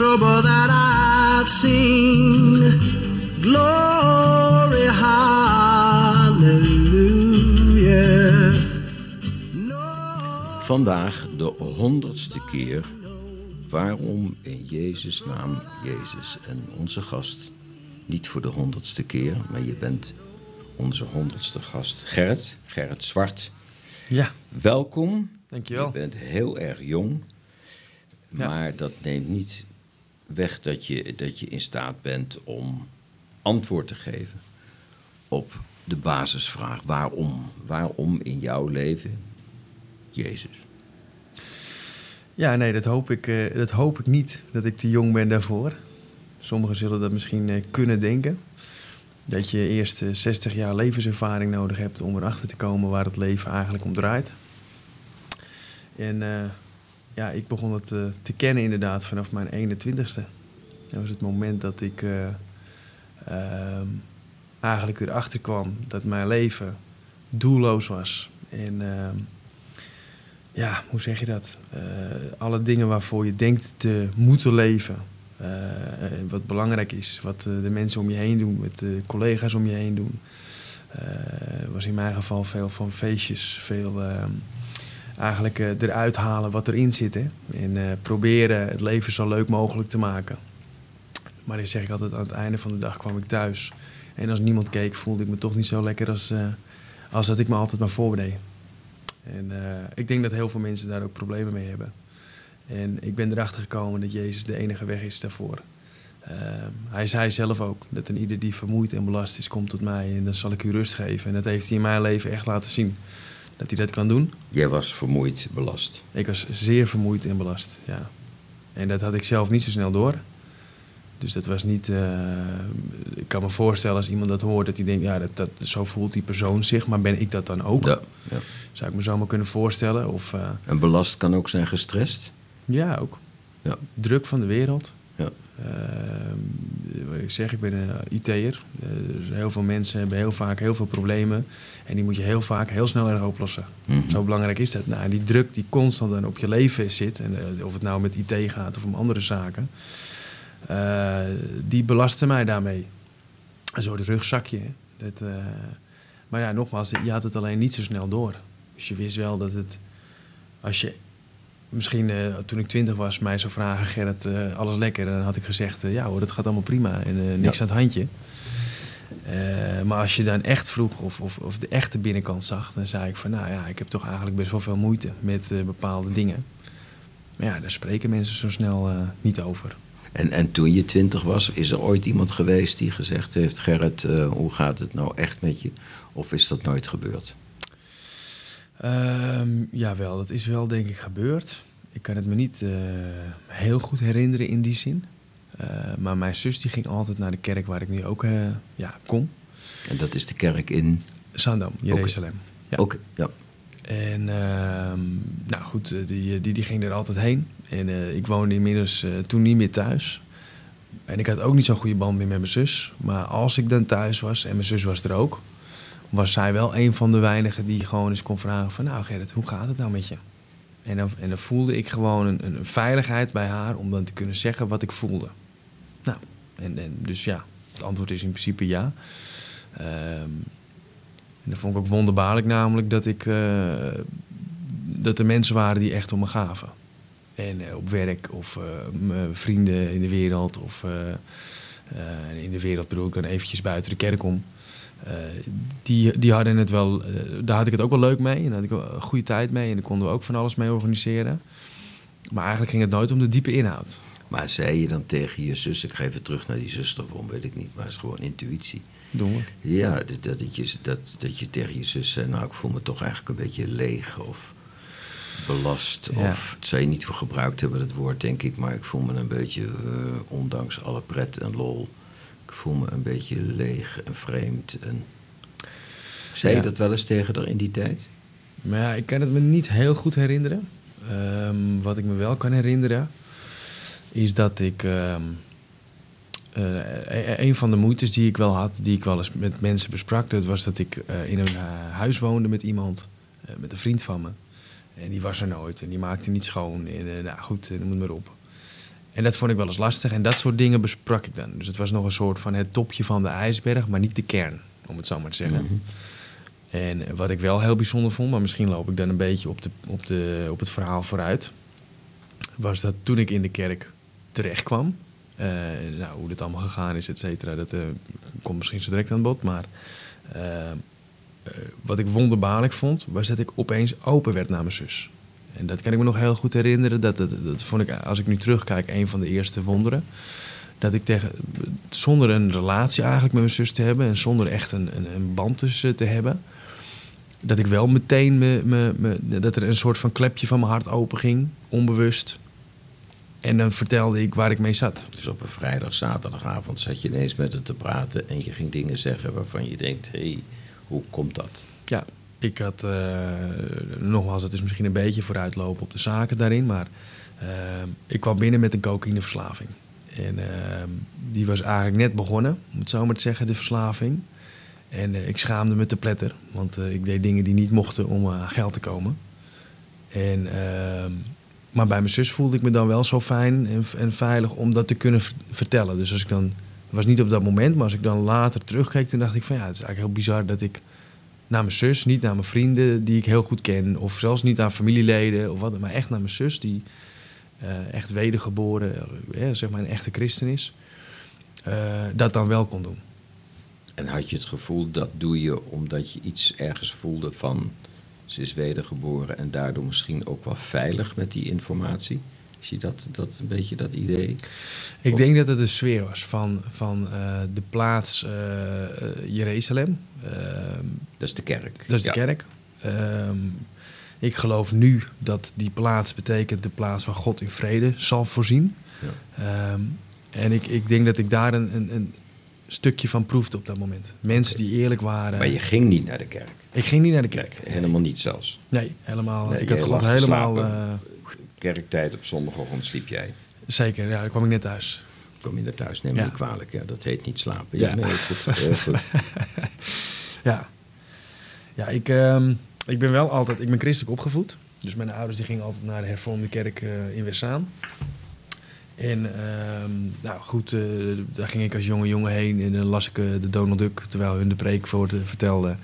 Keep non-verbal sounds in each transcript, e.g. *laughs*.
trouble that I've seen. Glory, hallelujah. Vandaag de honderdste keer. Waarom in Jezus' naam Jezus en onze gast? Niet voor de honderdste keer, maar je bent onze honderdste gast. Gerrit, Gerrit Zwart. Ja, Welkom. dankjewel. Je bent heel erg jong. Ja. Maar dat neemt niet weg dat je, dat je in staat bent om antwoord te geven op de basisvraag: waarom? Waarom in jouw leven Jezus? Ja, nee, dat hoop, ik, eh, dat hoop ik niet, dat ik te jong ben daarvoor. Sommigen zullen dat misschien eh, kunnen denken. Dat je eerst eh, 60 jaar levenservaring nodig hebt om erachter te komen waar het leven eigenlijk om draait. En eh, ja, ik begon het eh, te kennen inderdaad vanaf mijn 21ste. Dat was het moment dat ik eh, ehm, eigenlijk erachter kwam dat mijn leven doelloos was. En ehm, ja, hoe zeg je dat? Eh, alle dingen waarvoor je denkt te moeten leven. wat belangrijk is, wat de mensen om je heen doen, wat de collega's om je heen doen. Was in mijn geval veel van feestjes, veel eh, eigenlijk eh, eruit halen wat erin zit. Hè? En eh, proberen het leven zo leuk mogelijk te maken. Maar dan zeg ik altijd, aan het einde van de dag kwam ik thuis. En als niemand keek, voelde ik me toch niet zo lekker als, eh, als dat ik me altijd maar voordeed. En ik denk dat heel veel mensen daar ook problemen mee hebben. En ik ben erachter gekomen dat Jezus de enige weg is daarvoor. Eh, hij zei zelf ook dat een ieder die vermoeid en belast is, komt tot mij en dan zal ik u rust geven. En dat heeft hij in mijn leven echt laten zien dat hij dat kan doen. Jij was vermoeid, belast. Ik was zeer vermoeid en belast, ja. En dat had ik zelf niet zo snel door. Dus dat was niet... eh, ik kan me voorstellen als iemand dat hoort, dat hij denkt... ja, dat, dat, zo voelt die persoon zich, maar ben ik dat dan ook? Ja, ja. Zou ik me zomaar kunnen voorstellen. Of eh, En belast kan ook zijn gestrest. ja, ook. Ja. Druk van de wereld. Ja. Eh, ik zeg, ik ben een IT'er. Eh, dus heel veel mensen hebben heel vaak heel veel problemen. En die moet je heel vaak heel snel erg oplossen. Mhm. Zo belangrijk is dat. Nou, die druk die constant dan op je leven zit. En eh, of het nou met IT gaat of om andere zaken. eh, die belasten mij daarmee. Een soort rugzakje. Dat, maar ja, nogmaals, je had het alleen niet zo snel door. Dus je wist wel dat het... Als je misschien eh, toen ik twintig was mij zou vragen... Gerrit, eh, alles lekker? Dan had ik gezegd, eh, ja hoor, dat gaat allemaal prima. En niks Ja. aan het handje. Maar als je dan echt vroeg of, of, of de echte binnenkant zag... dan zei ik van, nou ja, ik heb toch eigenlijk best wel veel moeite met bepaalde dingen. Maar ja, daar spreken mensen zo snel niet over. En, en toen je twintig was, is er ooit iemand geweest die gezegd heeft... Gerrit, hoe gaat het nou echt met je? Of is dat nooit gebeurd? Ehm jawel, dat is wel denk ik gebeurd. Ik kan het me niet eh, heel goed herinneren in die zin. Eh, maar mijn zus die ging altijd naar de kerk waar ik nu ook eh, ja, kom. En dat is de kerk in... Zandam, Jeruzalem. Ja. Oké, ja. En ehm, nou goed, die, die, die ging er altijd heen. En ik woonde inmiddels toen niet meer thuis. En ik had ook niet zo'n goede band meer met mijn zus. Maar als ik dan thuis was, en mijn zus was er ook... was zij wel een van de weinigen die gewoon eens kon vragen van... nou Gerrit, hoe gaat het nou met je? En dan, en dan voelde ik gewoon een, een veiligheid bij haar om dan te kunnen zeggen wat ik voelde. Nou, en, en dus ja, het antwoord is in principe ja. Ehm, en dat vond ik ook wonderbaarlijk namelijk dat ik... eh, dat er mensen waren die echt om me gaven. En eh, op werk of eh, vrienden in de wereld of in de wereld bedoel ik dan eventjes buiten de kerk om. Eh, die, die hadden het wel, eh, daar had ik het ook wel leuk mee en daar had ik een goede tijd mee en daar konden we ook van alles mee organiseren. Maar eigenlijk ging het nooit om de diepe inhoud. Maar zei je dan tegen je zus... Ik ga even terug naar die zustervorm, weet ik niet. Maar het is gewoon intuïtie. Doen we. Ja, dat, dat, dat je, dat, dat je tegen je zus zei... Nou, ik voel me toch eigenlijk een beetje leeg of belast. Ja. Of, het zou je niet voor gebruikt hebben, dat woord, denk ik. Maar ik voel me een beetje, eh, ondanks alle pret en lol... Voel me een beetje leeg en vreemd. En... Zei Ja. je dat wel eens tegen haar in die tijd? Maar ja, ik kan het me niet heel goed herinneren. Ehm, wat ik me wel kan herinneren, is dat ik ehm, eh, e- een van de moeites die ik wel had, die ik wel eens met mensen besprak, dat was dat ik eh, in een eh, huis woonde met iemand, met een vriend van me. En die was er nooit en die maakte niet schoon. En, nou goed, noem het maar op. En dat vond ik wel eens lastig en dat soort dingen besprak ik dan. Dus het was nog een soort van het topje van de ijsberg, maar niet de kern, om het zo maar te zeggen. En eh, wat ik wel heel bijzonder vond, maar misschien loop ik dan een beetje op, de, op, de, op het verhaal vooruit, was dat toen ik in de kerk terecht kwam, eh, nou, hoe dit allemaal gegaan is, et cetera, dat eh, komt misschien zo direct aan bod. Maar eh, wat ik wonderbaarlijk vond, was dat ik opeens open werd naar mijn zus. En dat kan ik me nog heel goed herinneren. Dat, dat, dat vond ik, als ik nu terugkijk, een van de eerste wonderen. Dat ik tegen, zonder een relatie eigenlijk met mijn zus te hebben en zonder echt een, een, een band tussen te hebben, dat ik wel meteen me, me, me, dat er een soort van klepje van mijn hart open ging, onbewust. En dan vertelde ik waar ik mee zat. Dus op een vrijdag, zaterdagavond zat je ineens met het te praten en je ging dingen zeggen waarvan je denkt, hé, hey, hoe komt dat? Ja, ik had, uh, nogmaals, het is misschien een beetje vooruitlopen op de zaken daarin, maar uh, ik kwam binnen met een cocaïneverslaving. En uh, die was eigenlijk net begonnen, om het zo maar te zeggen, de verslaving. En ik schaamde me te pletter, want ik deed dingen die niet mochten om aan geld te komen. En, uh, maar bij mijn zus voelde ik me dan wel zo fijn en, en veilig om dat te kunnen vertellen. Dus als ik dan, het was niet op dat moment, maar als ik dan later terugkeek, toen dacht ik van ja, het is eigenlijk heel bizar dat ik naar mijn zus, niet naar mijn vrienden die ik heel goed ken, of zelfs niet aan familieleden of wat, maar echt naar mijn zus die uh, echt wedergeboren, uh, zeg maar een echte christen is, uh, dat dan wel kon doen. En had je het gevoel dat doe je omdat je iets ergens voelde van ze is wedergeboren en daardoor misschien ook wel veilig met die informatie? Zie je dat, dat een beetje dat idee? Ik denk dat het een sfeer was van, van uh, de plaats Jeruzalem. Uh, dat is de kerk. Dat is de ja. kerk. ik geloof nu dat die plaats betekent de plaats waar God in vrede zal voorzien. Ja. en ik, ik denk dat ik daar een, een, een stukje van proefde op dat moment. Mensen okay. die eerlijk waren. Maar je ging niet naar de kerk? Ik ging niet naar de kerk. Nee, helemaal niet zelfs? Nee, helemaal. Nee, ik had God helemaal... Uh, Kerktijd op zondagochtend sliep jij? Zeker, ja, dan kwam ik net thuis. Kom je net thuis, neem me niet kwalijk. Ja, dat heet niet slapen. Ja, nee, goed. Heel *laughs* goed. ja. Ja, ik, uh, ik ben wel altijd... Ik ben christelijk opgevoed. Dus mijn ouders die gingen altijd naar de hervormde kerk uh, in Westzaan. En uh, nou goed, uh, daar ging ik als jonge jongen heen en dan las ik uh, de Donald Duck terwijl hun de preek voor vertelde.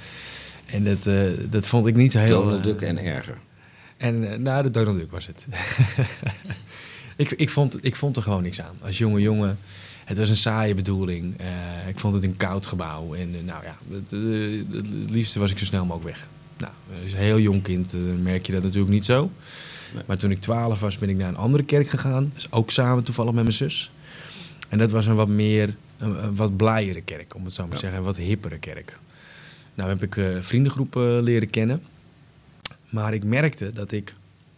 En dat, dat vond ik niet heel... Donald Duck en erger. En nou, de Donald Duck was het. *laughs* ik, ik, vond, ik vond er gewoon niks aan. Als jonge jongen, het was een saaie bedoeling. ik vond het een koud gebouw. En nou ja, het, het, liefste was ik zo snel mogelijk weg. Nou, als een heel jong kind merk je dat natuurlijk niet zo. Nee. Maar toen ik 12 was, ben ik naar een andere kerk gegaan. Dus ook samen toevallig met mijn zus. En dat was een wat meer, een, een wat blijere kerk, om het zo maar te ja. zeggen. Een wat hippere kerk. Nou heb ik uh, vriendengroepen leren kennen. Maar ik merkte dat ik,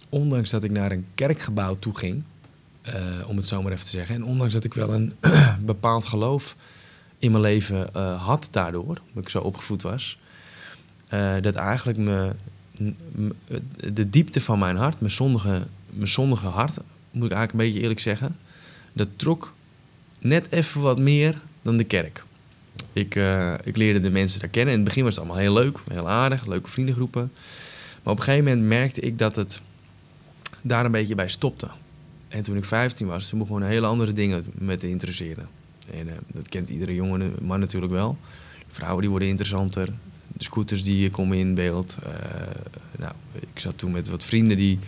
ondanks dat ik naar een kerkgebouw toe ging, om het zo maar even te zeggen. En ondanks dat ik wel een *clears throat* bepaald geloof in mijn leven uh, had daardoor, dat ik zo opgevoed was. dat eigenlijk me de diepte van mijn hart, mijn zondige, mijn zondige hart, moet ik eigenlijk een beetje eerlijk zeggen, dat trok net even wat meer dan de kerk. Ik, ik leerde de mensen daar kennen. In het begin was het allemaal heel leuk, heel aardig, leuke vriendengroepen. Maar op een gegeven moment merkte ik dat het daar een beetje bij stopte. En toen ik 15 was, toen begonnen hele andere dingen me te interesseren. En uh, dat kent iedere jonge man natuurlijk wel. Vrouwen die worden interessanter, de scooters die komen in beeld. Uh, nou, ik zat toen met wat vrienden die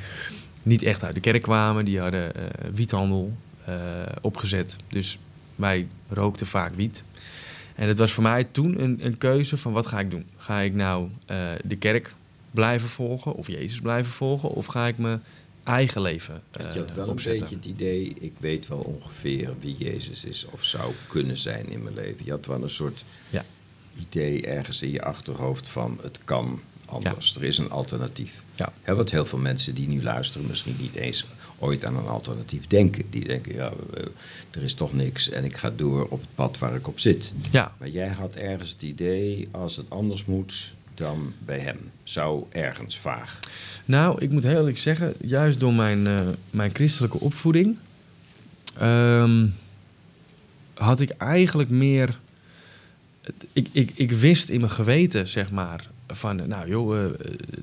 niet echt uit de kerk kwamen. Die hadden wiethandel opgezet. Dus wij rookten vaak wiet. En het was voor mij toen een, een keuze van wat ga ik doen? Ga ik nou de kerk blijven volgen of Jezus blijven volgen? Of ga ik mijn eigen leven uh, Je had wel opzetten? een beetje het idee, ik weet wel ongeveer wie Jezus is of zou kunnen zijn in mijn leven. Je had wel een soort... Ja idee ergens in je achterhoofd van het kan anders. Ja. Er is een alternatief. Ja. He, wat heel veel mensen die nu luisteren misschien niet eens ooit aan een alternatief denken. Die denken, ja, er is toch niks en ik ga door op het pad waar ik op zit. Ja. Maar jij had ergens het idee, als het anders moet dan bij hem. Zou ergens vaag. Nou, ik moet heel eerlijk zeggen, juist door mijn, uh, mijn christelijke opvoeding... Um, had ik eigenlijk meer. Ik, ik, ik wist in mijn geweten, zeg maar, van nou joh, eh,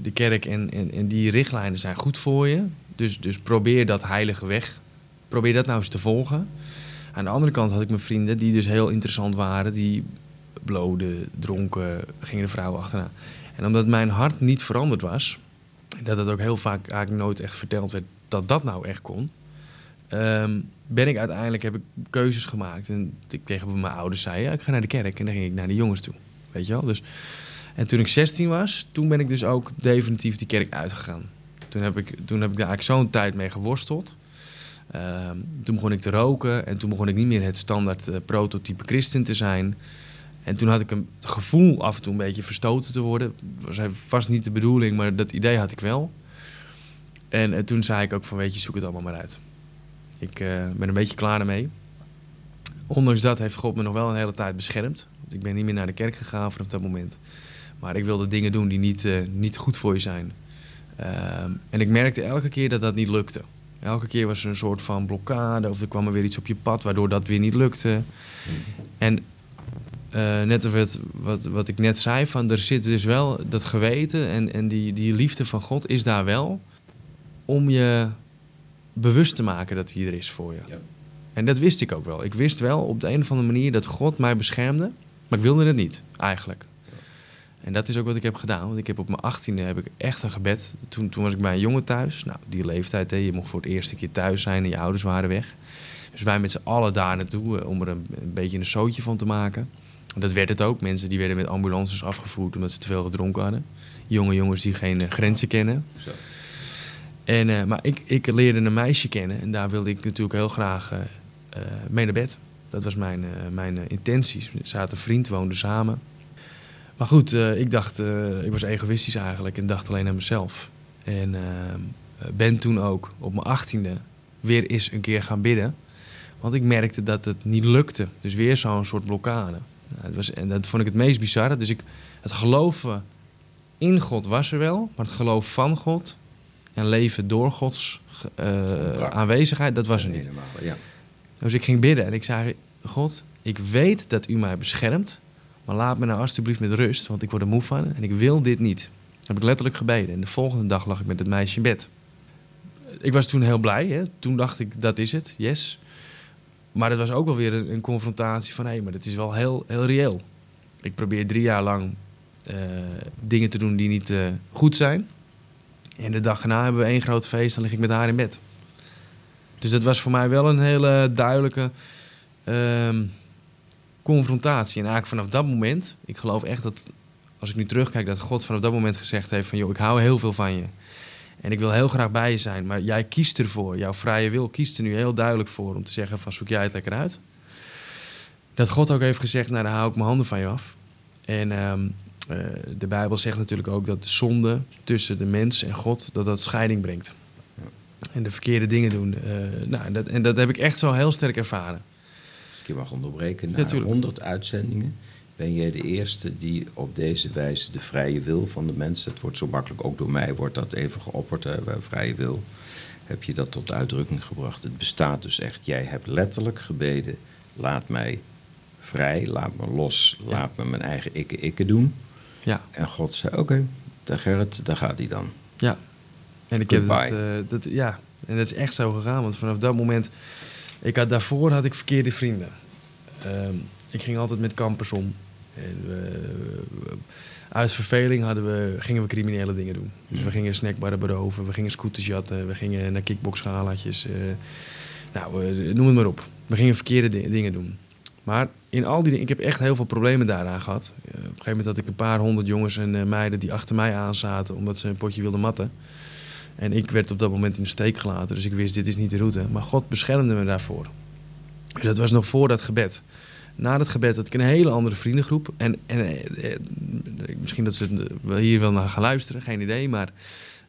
de kerk en, en, en die richtlijnen zijn goed voor je. Dus, dus probeer dat heilige weg, probeer dat nou eens te volgen. Aan de andere kant had ik mijn vrienden die dus heel interessant waren, die bloden, dronken, gingen de vrouwen achterna. En omdat mijn hart niet veranderd was, dat het ook heel vaak eigenlijk nooit echt verteld werd dat dat nou echt kon, ehm, ben ik uiteindelijk heb ik keuzes gemaakt. En ik tegen mijn ouders zei, ja, ik ga naar de kerk. En dan ging ik naar de jongens toe. Weet je wel? Dus, en toen ik 16 was, toen ben ik dus ook definitief die kerk uitgegaan. Toen heb ik, toen heb ik daar eigenlijk zo'n tijd mee geworsteld. Ehm, toen begon ik te roken en toen begon ik niet meer het standaard eh, prototype christen te zijn. En toen had ik een het gevoel af en toe een beetje verstoten te worden. Dat was vast niet de bedoeling, maar dat idee had ik wel. En, eh, toen zei ik ook van, weet je, zoek het allemaal maar uit. Ik eh, ben een beetje klaar ermee. Ondanks dat heeft God me nog wel een hele tijd beschermd. Want ik ben niet meer naar de kerk gegaan vanaf dat moment. Maar ik wilde dingen doen die niet, eh, niet goed voor je zijn. Ehm, en ik merkte elke keer dat dat niet lukte. Elke keer was er een soort van blokkade of er kwam er weer iets op je pad waardoor dat weer niet lukte. En eh, net wat, wat, wat ik net zei, van er zit dus wel dat geweten en, en die, die liefde van God is daar wel om je bewust te maken dat hij er is voor je. Ja. En dat wist ik ook wel. Ik wist wel op de een of andere manier dat God mij beschermde, maar ik wilde het niet, eigenlijk. En dat is ook wat ik heb gedaan. Want ik heb op mijn achttiende heb ik echt een gebed. Toen, toen was ik bij een jongen thuis. Nou, die leeftijd, hè, je mocht voor het eerste keer thuis zijn en je ouders waren weg. Dus wij met z'n allen daar naartoe eh, om er een, een beetje een zootje van te maken. Dat werd het ook. Mensen die werden met ambulances afgevoerd omdat ze te veel gedronken hadden. Jonge jongens die geen eh, grenzen kennen. Zo. En, eh, maar ik, ik leerde een meisje kennen en daar wilde ik natuurlijk heel graag eh, mee naar bed. Dat was mijn, eh, mijn intenties. We zaten vriend, woonden samen. Maar goed, ik dacht, ik was egoïstisch eigenlijk en dacht alleen aan mezelf. En ben toen ook op mijn achttiende weer eens een keer gaan bidden. Want ik merkte dat het niet lukte. Dus weer zo'n soort blokkade. Nou, was, en dat vond ik het meest bizarre. Dus ik, het geloven in God was er wel, maar het geloof van God en leven door Gods eh, aanwezigheid, dat was er niet. Helemaal, ja. Dus ik ging bidden en ik zei: God, ik weet dat u mij beschermt, maar laat me nou alstublieft met rust, want ik word er moe van en ik wil dit niet. Dat heb ik letterlijk gebeden. En de volgende dag lag ik met het meisje in bed. Ik was toen heel blij. Hè? Toen dacht ik: dat is het, yes. Maar het was ook wel weer een, confrontatie van: hé, maar het is wel heel, heel reëel. Ik probeer drie jaar lang eh, dingen te doen die niet eh, goed zijn. En de dag erna hebben we één groot feest, dan lig ik met haar in bed. Dus dat was voor mij wel een hele duidelijke ehm, confrontatie. En eigenlijk vanaf dat moment, ik geloof echt dat, als ik nu terugkijk, dat God vanaf dat moment gezegd heeft van, joh, ik hou heel veel van je. En ik wil heel graag bij je zijn, maar jij kiest ervoor. Jouw vrije wil kiest er nu heel duidelijk voor om te zeggen van, zoek jij het lekker uit. Dat God ook heeft gezegd, nou dan hou ik mijn handen van je af. En ehm, eh, de Bijbel zegt natuurlijk ook dat de zonde tussen de mens en God, dat dat scheiding brengt. En de verkeerde dingen doen. eh, nou, dat, en dat heb ik echt zo heel sterk ervaren. Als ik je mag onderbreken, na Ja, tuurlijk. 100 uitzendingen ben jij de eerste die op deze wijze de vrije wil van de mens, dat wordt zo makkelijk, ook door mij wordt dat even geopperd, hè, vrije wil, heb je dat tot uitdrukking gebracht. Het bestaat dus echt, jij hebt letterlijk gebeden, laat mij vrij, laat me los, Ja. laat me mijn eigen ikke-ikke doen. Ja, En God zei, oké, daar Gerrit, daar gaat hij dan. ja. En ik heb dat, eh, dat, ja, en dat is echt zo gegaan. Want vanaf dat moment, ik had, daarvoor had ik verkeerde vrienden. Ehm, ik ging altijd met kampers om. En we- uit verveling hadden we, gingen we criminele dingen doen. Dus we gingen snackbarren beroven, we gingen scooters jatten, we gingen naar kickboxgalaatjes. eh nou, noem het maar op. We gingen verkeerde di- dingen doen. Maar in al die dingen, ik heb echt heel veel problemen daaraan gehad. Eh, op een gegeven moment had ik een paar honderd jongens en eh, meiden die achter mij aanzaten omdat ze een potje wilden matten. En ik werd op dat moment in de steek gelaten, dus ik wist dit is niet de route. Maar God beschermde me daarvoor. Dus dat was nog voor dat gebed. Na dat gebed had ik een hele andere vriendengroep. En, en eh, eh, misschien dat ze wel hier wel naar gaan luisteren, geen idee. Maar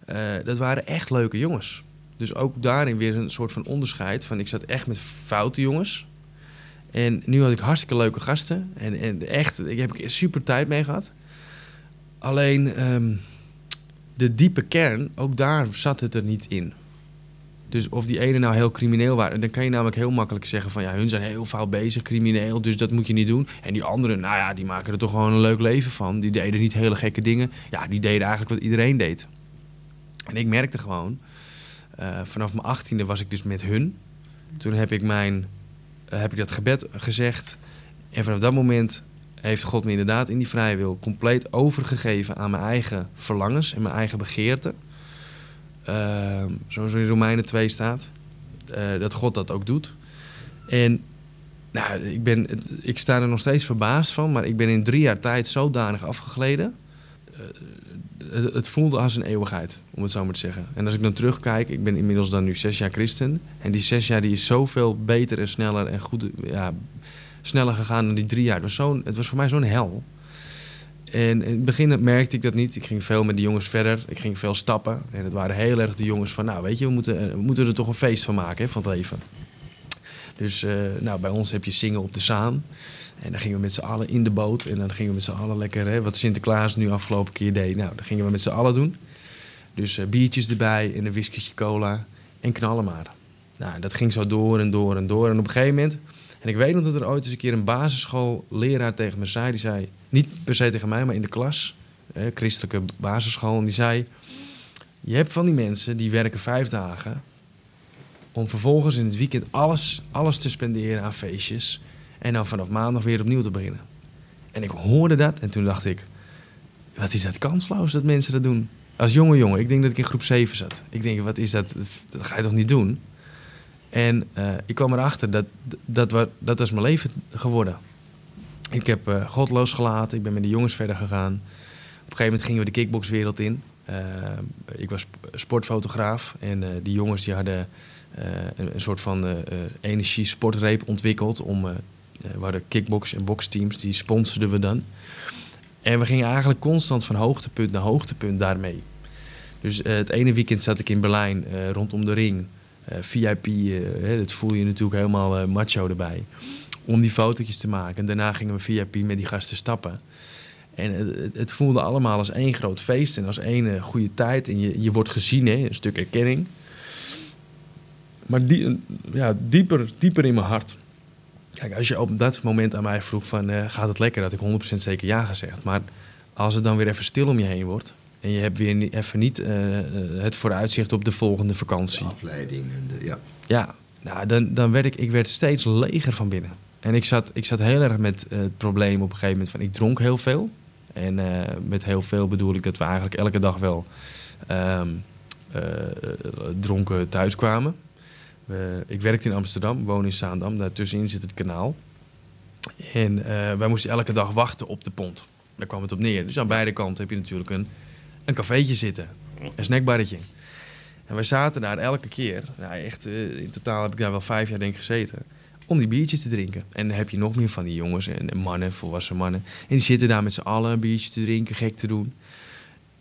eh, dat waren echt leuke jongens. Dus ook daarin weer een soort van onderscheid. Van ik zat echt met foute jongens. En nu had ik hartstikke leuke gasten. En, en echt, ik heb er super tijd mee gehad. Alleen ehm, de diepe kern, ook daar zat het er niet in. Dus of die ene nou heel crimineel waren, dan kan je namelijk heel makkelijk zeggen van ja, hun zijn heel fout bezig, crimineel, dus dat moet je niet doen. En die anderen, nou ja, die maken er toch gewoon een leuk leven van. Die deden niet hele gekke dingen. Ja, die deden eigenlijk wat iedereen deed. En ik merkte gewoon, eh, vanaf mijn achttiende was ik dus met hun. Toen heb ik, mijn, eh, heb ik dat gebed gezegd. En vanaf dat moment heeft God me inderdaad in die vrije wil compleet overgegeven aan mijn eigen verlangens en mijn eigen begeerten. Uh, zoals in Romeinen 2 staat. Uh, dat God dat ook doet. En nou, ik, ben, ik sta er nog steeds verbaasd van, maar ik ben in drie jaar tijd zodanig afgegleden. Uh, het, voelde als een eeuwigheid, om het zo maar te zeggen. En als ik dan terugkijk, ik ben inmiddels dan nu zes jaar christen. En die zes jaar die is zoveel beter en sneller en goed, ja, sneller gegaan dan die drie jaar. Was, zo het was voor mij zo'n hel. En in het begin merkte ik dat niet. Ik ging veel met de jongens verder. Ik ging veel stappen. En het waren heel erg de jongens van... nou, weet je, we moeten, we moeten er toch een feest van maken hè, van het leven. Dus uh, nou, bij ons heb je zingen op de Zaan. En dan gingen we met z'n allen in de boot. En dan gingen we met z'n allen lekker... Hè, wat Sinterklaas nu afgelopen keer deed. Nou, dat gingen we met z'n allen doen. Dus uh, biertjes erbij en een whiskytje cola. En knallen maar. Nou, dat ging zo door en door en door. En op een gegeven moment... En ik weet nog dat er ooit eens een keer een basisschoolleraar tegen me zei. Die zei, niet per se tegen mij, maar in de klas, christelijke basisschool. En die zei, je hebt van die mensen die werken vijf dagen... om vervolgens in het weekend alles, alles te spenderen aan feestjes... en dan vanaf maandag weer opnieuw te beginnen. En ik hoorde dat en toen dacht ik... wat is dat kansloos dat mensen dat doen? Als jonge jongen, ik denk dat ik in groep 7 zat. Ik denk, wat is dat? Dat ga je toch niet doen? En uh, ik kwam erachter dat dat, dat, dat was mijn leven geworden. Ik heb uh, God losgelaten, ik ben met de jongens verder gegaan. Op een gegeven moment gingen we de kickboxwereld in. Uh, ik was sportfotograaf en die jongens die hadden een, een, soort van energie-sportreep ontwikkeld. Om, we hadden kickbox- en boxteams, die sponsorden we dan. En we gingen eigenlijk constant van hoogtepunt naar hoogtepunt daarmee. Dus het ene weekend zat ik in Berlijn rondom de ring. Uh, VIP, uh, dat voel je natuurlijk helemaal uh, macho erbij. Om die fotootjes te maken. En daarna gingen we VIP met die gasten stappen. En het, het voelde allemaal als één groot feest en als één goede tijd. En je, je wordt gezien, hè, een stuk erkenning. Maar die, ja, dieper, dieper in mijn hart. Kijk, als je op dat moment aan mij vroeg van gaat het lekker, had ik 100% zeker ja gezegd. Maar als het dan weer even stil om je heen wordt, en je hebt weer even niet uh, het vooruitzicht op de volgende vakantie. De afleiding. En de, ja, ja nou, dan, dan werd ik, ik werd steeds leger van binnen. En ik zat, ik zat heel erg met het probleem op een gegeven moment van ik dronk heel veel. En uh, met heel veel bedoel ik dat we eigenlijk elke dag wel um, dronken thuis kwamen. ik werkte in Amsterdam, woon in Zaandam, daartussenin zit het kanaal. En wij moesten elke dag wachten op de pont. Daar kwam het op neer. Dus aan beide kanten heb je natuurlijk een een cafeetje zitten. Een snackbarretje. En wij zaten daar elke keer, nou echt, uh, in totaal heb ik daar wel vijf jaar denk ik gezeten, om die biertjes te drinken. En dan heb je nog meer van die jongens en, mannen, volwassen mannen. En die zitten daar met z'n allen een biertje te drinken, gek te doen.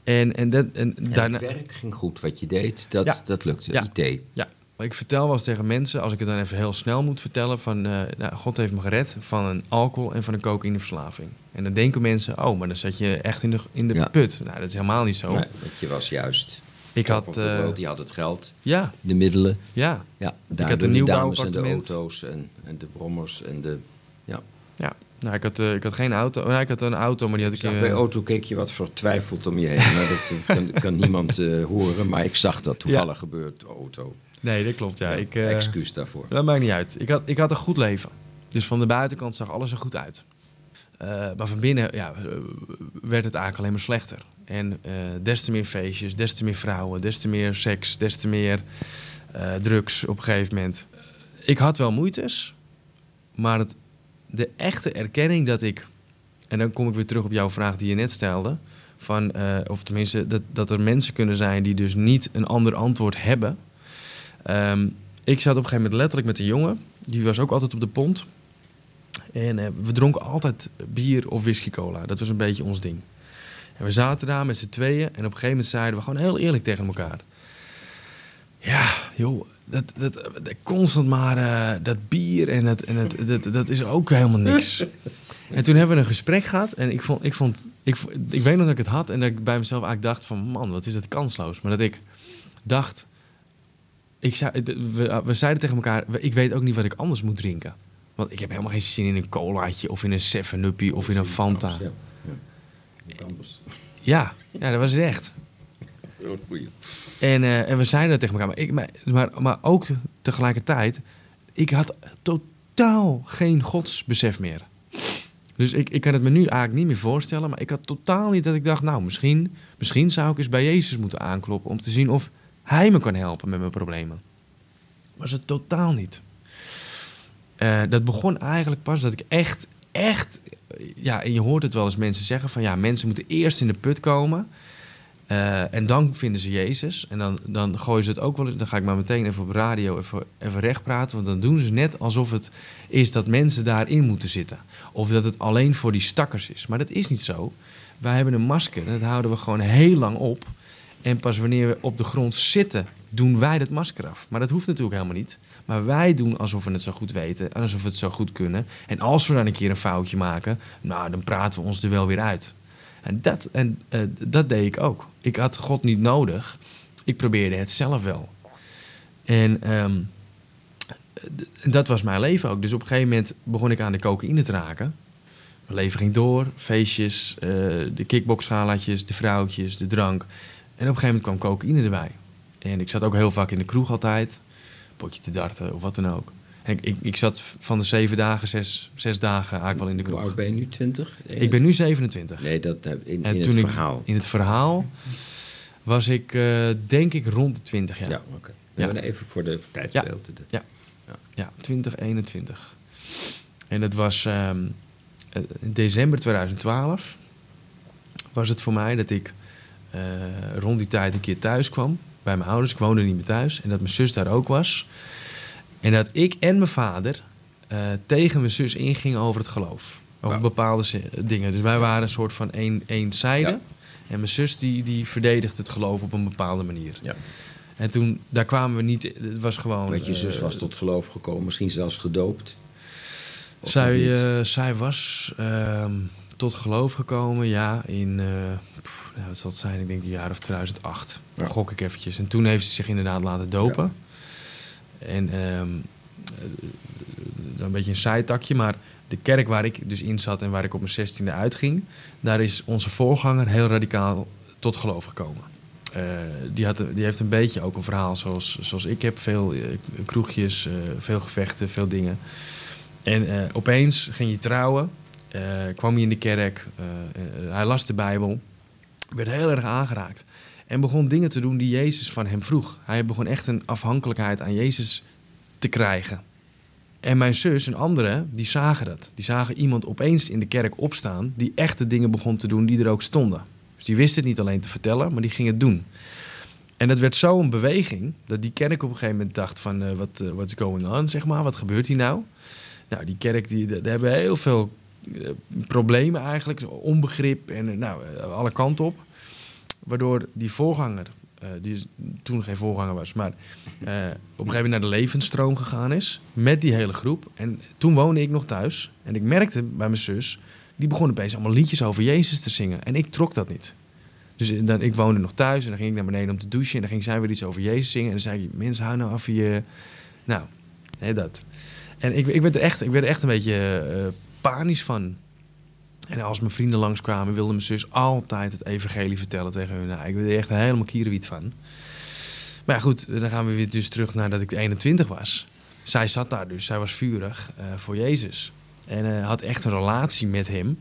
En, en, dat, en, en daarna... het werk ging goed, wat je deed, dat, Ja. dat lukte. Ja. IT. Ja, maar ik vertel wel eens tegen mensen, als ik het dan even heel snel moet vertellen, van eh, nou, God heeft me gered van een alcohol en van een cocaïneverslaving. En dan denken mensen, oh, maar dan zat je echt in de, in de Ja. put. Nou, dat is helemaal niet zo. Nee, je was juist. Ik had, eh, world. Die had het geld, Ja, de middelen. ja. Ja, had een de nieuw dames en de auto's en, en de brommers en de... Ja. Ja, nou, ik, had, eh, ik had geen auto. Nou, ik had een auto, maar die had Ik ik... eh, bij auto keek je wat vertwijfeld om je heen. Maar dat, dat kan, *laughs* kan niemand horen, maar ik zag dat toevallig gebeurd, auto. Nee, dat klopt, ja. Ik, Excuus daarvoor. Dat maakt niet uit. Ik had, ik had een goed leven. Dus van de buitenkant zag alles er goed uit. Eh, maar van binnen ja, eh, werd het eigenlijk alleen maar slechter. En eh, des te meer feestjes, des te meer vrouwen, des te meer seks, des te meer drugs op een gegeven moment. Ik had wel moeites, maar het, de echte erkenning dat ik... En dan kom ik weer terug op jouw vraag die je net stelde. Van, of tenminste, dat, dat er mensen kunnen zijn die dus niet een ander antwoord hebben. Ehm, ik zat op een gegeven moment letterlijk met een jongen. Die was ook altijd op de pont. En eh, we dronken altijd bier of whisky cola. Dat was een beetje ons ding. En we zaten daar met z'n tweeën. En op een gegeven moment zeiden we gewoon heel eerlijk tegen elkaar. Ja, joh, dat, dat, dat constant maar eh, dat bier en, het, en het, dat, dat is ook helemaal niks. *laughs* En toen hebben we een gesprek gehad. En ik, vond, ik, vond, ik, ik weet nog dat ik het had. En dat ik bij mezelf eigenlijk dacht van... Man, wat is dat kansloos. Maar dat ik dacht... ik zei, we, we zeiden tegen elkaar, ik weet ook niet wat ik anders moet drinken. Want ik heb helemaal geen zin in een colaatje of in een 7-uppie of in een Fanta. Ja. ja. Dat was het echt. En, eh, en we zeiden dat tegen elkaar. Maar, ik, maar, maar, maar ook tegelijkertijd, ik had totaal geen godsbesef meer. Dus ik, ik kan het me nu eigenlijk niet meer voorstellen. Maar ik had totaal niet dat ik dacht, nou, misschien, misschien zou ik eens bij Jezus moeten aankloppen. Om te zien of hij me kan helpen met mijn problemen. Was het totaal niet. Eh, dat begon eigenlijk pas dat ik echt, echt... Ja, en je hoort het wel eens mensen zeggen van... Ja, mensen moeten eerst in de put komen... Eh, en dan vinden ze Jezus. En dan, dan gooien ze het ook wel. Dan ga ik maar meteen even op radio even, even recht praten. Want dan doen ze net alsof het is dat mensen daarin moeten zitten. Of dat het alleen voor die stakkers is. Maar dat is niet zo. Wij hebben een masker. Dat houden we gewoon heel lang op. En pas wanneer we op de grond zitten, doen wij dat masker af. Maar dat hoeft natuurlijk helemaal niet. Maar wij doen alsof we het zo goed weten. En alsof we het zo goed kunnen. En als we dan een keer een foutje maken, nou, dan praten we ons er wel weer uit. En dat, en, eh, dat deed ik ook. Ik had God niet nodig. Ik probeerde het zelf wel. En ehm, dat was mijn leven ook. Dus op een gegeven moment begon ik aan de cocaïne te raken. Mijn leven ging door. Feestjes, eh, de kickboxschalaatjes, de vrouwtjes, de drank. En op een gegeven moment kwam cocaïne erbij. En ik zat ook heel vaak in de kroeg altijd. Potje te darten of wat dan ook. En ik, ik, ik zat van de zeven dagen, zes, zes dagen eigenlijk wel in de Hoe kroeg. oud ben je nu? 20? Ik ben nu 27. Nee, dat eh, in, En in toen het ik- verhaal. In het verhaal was ik, eh, denk ik, rond de 20 jaar. Ja, oké. Ja. Ja. Even voor de tijdsbeelden. De- Ja. Ja, 2021. En dat was ehm, eh, in december 2012. Was het voor mij dat ik rond die tijd een keer thuis kwam bij mijn ouders. Ik woonde niet meer thuis. En dat mijn zus daar ook was. En dat ik en mijn vader eh, tegen mijn zus ingingen over het geloof. Over Wauw. bepaalde dingen. Dus wij waren een soort van één, eenzijde. Ja. En mijn zus die, die verdedigde het geloof op een bepaalde manier. Ja. En toen, daar kwamen we niet... Het was gewoon... Want je zus eh, was tot geloof gekomen, misschien zelfs gedoopt. Of zij, eh, zij was ehm, tot geloof gekomen, ja, in, pff, nou, wat zal het zijn, ik denk een jaar of 2008. Ja. Gok ik eventjes. En toen heeft ze zich inderdaad laten dopen. En eh, een beetje een zijtakje, maar de kerk waar ik dus in zat en waar ik op mijn zestiende uitging, daar is onze voorganger heel radicaal tot geloof gekomen. Eh, die, had, die heeft een beetje ook een verhaal zoals, zoals ik heb. Veel kroegjes, veel gevechten, veel dingen. En opeens ging je trouwen, kwam hij in de kerk, eh, eh, hij las de Bijbel, werd heel erg aangeraakt. En begon dingen te doen die Jezus van hem vroeg. Hij begon echt een afhankelijkheid aan Jezus te krijgen. En mijn zus en anderen, die zagen dat. Die zagen iemand opeens in de kerk opstaan... die echte dingen begon te doen die er ook stonden. Dus die wisten het niet alleen te vertellen, maar die ging het doen. En dat werd zo een beweging... dat die kerk op een gegeven moment dacht van... eh, wat eh, what's going on, zeg maar? Wat gebeurt hier nou? Nou, die kerk, die, daar hebben heel veel eh, problemen eigenlijk. Onbegrip en eh, nou, eh, alle kanten op. Waardoor die voorganger, eh, die toen geen voorganger was, maar eh, op een gegeven moment naar de levensstroom gegaan is. Met die hele groep. En toen woonde ik nog thuis. En ik merkte bij mijn zus, die begon opeens allemaal liedjes over Jezus te zingen. En ik trok dat niet. Dus eh, dan, ik woonde nog thuis en dan ging ik naar beneden om te douchen. En dan ging zij weer iets over Jezus zingen. En dan zei ik, mensen, hou nou af je... Nou, nee, dat. En ik, ik, werd er echt, ik werd er echt een beetje eh, panisch van. En als mijn vrienden langskwamen, wilde mijn zus altijd het evangelie vertellen tegen hun. Nou, ik werd er echt helemaal kierenwiet van. Maar ja, goed, dan gaan we weer dus terug naar dat ik 21 was. Zij zat daar dus, zij was vurig eh, voor Jezus. En eh, had echt een relatie met hem.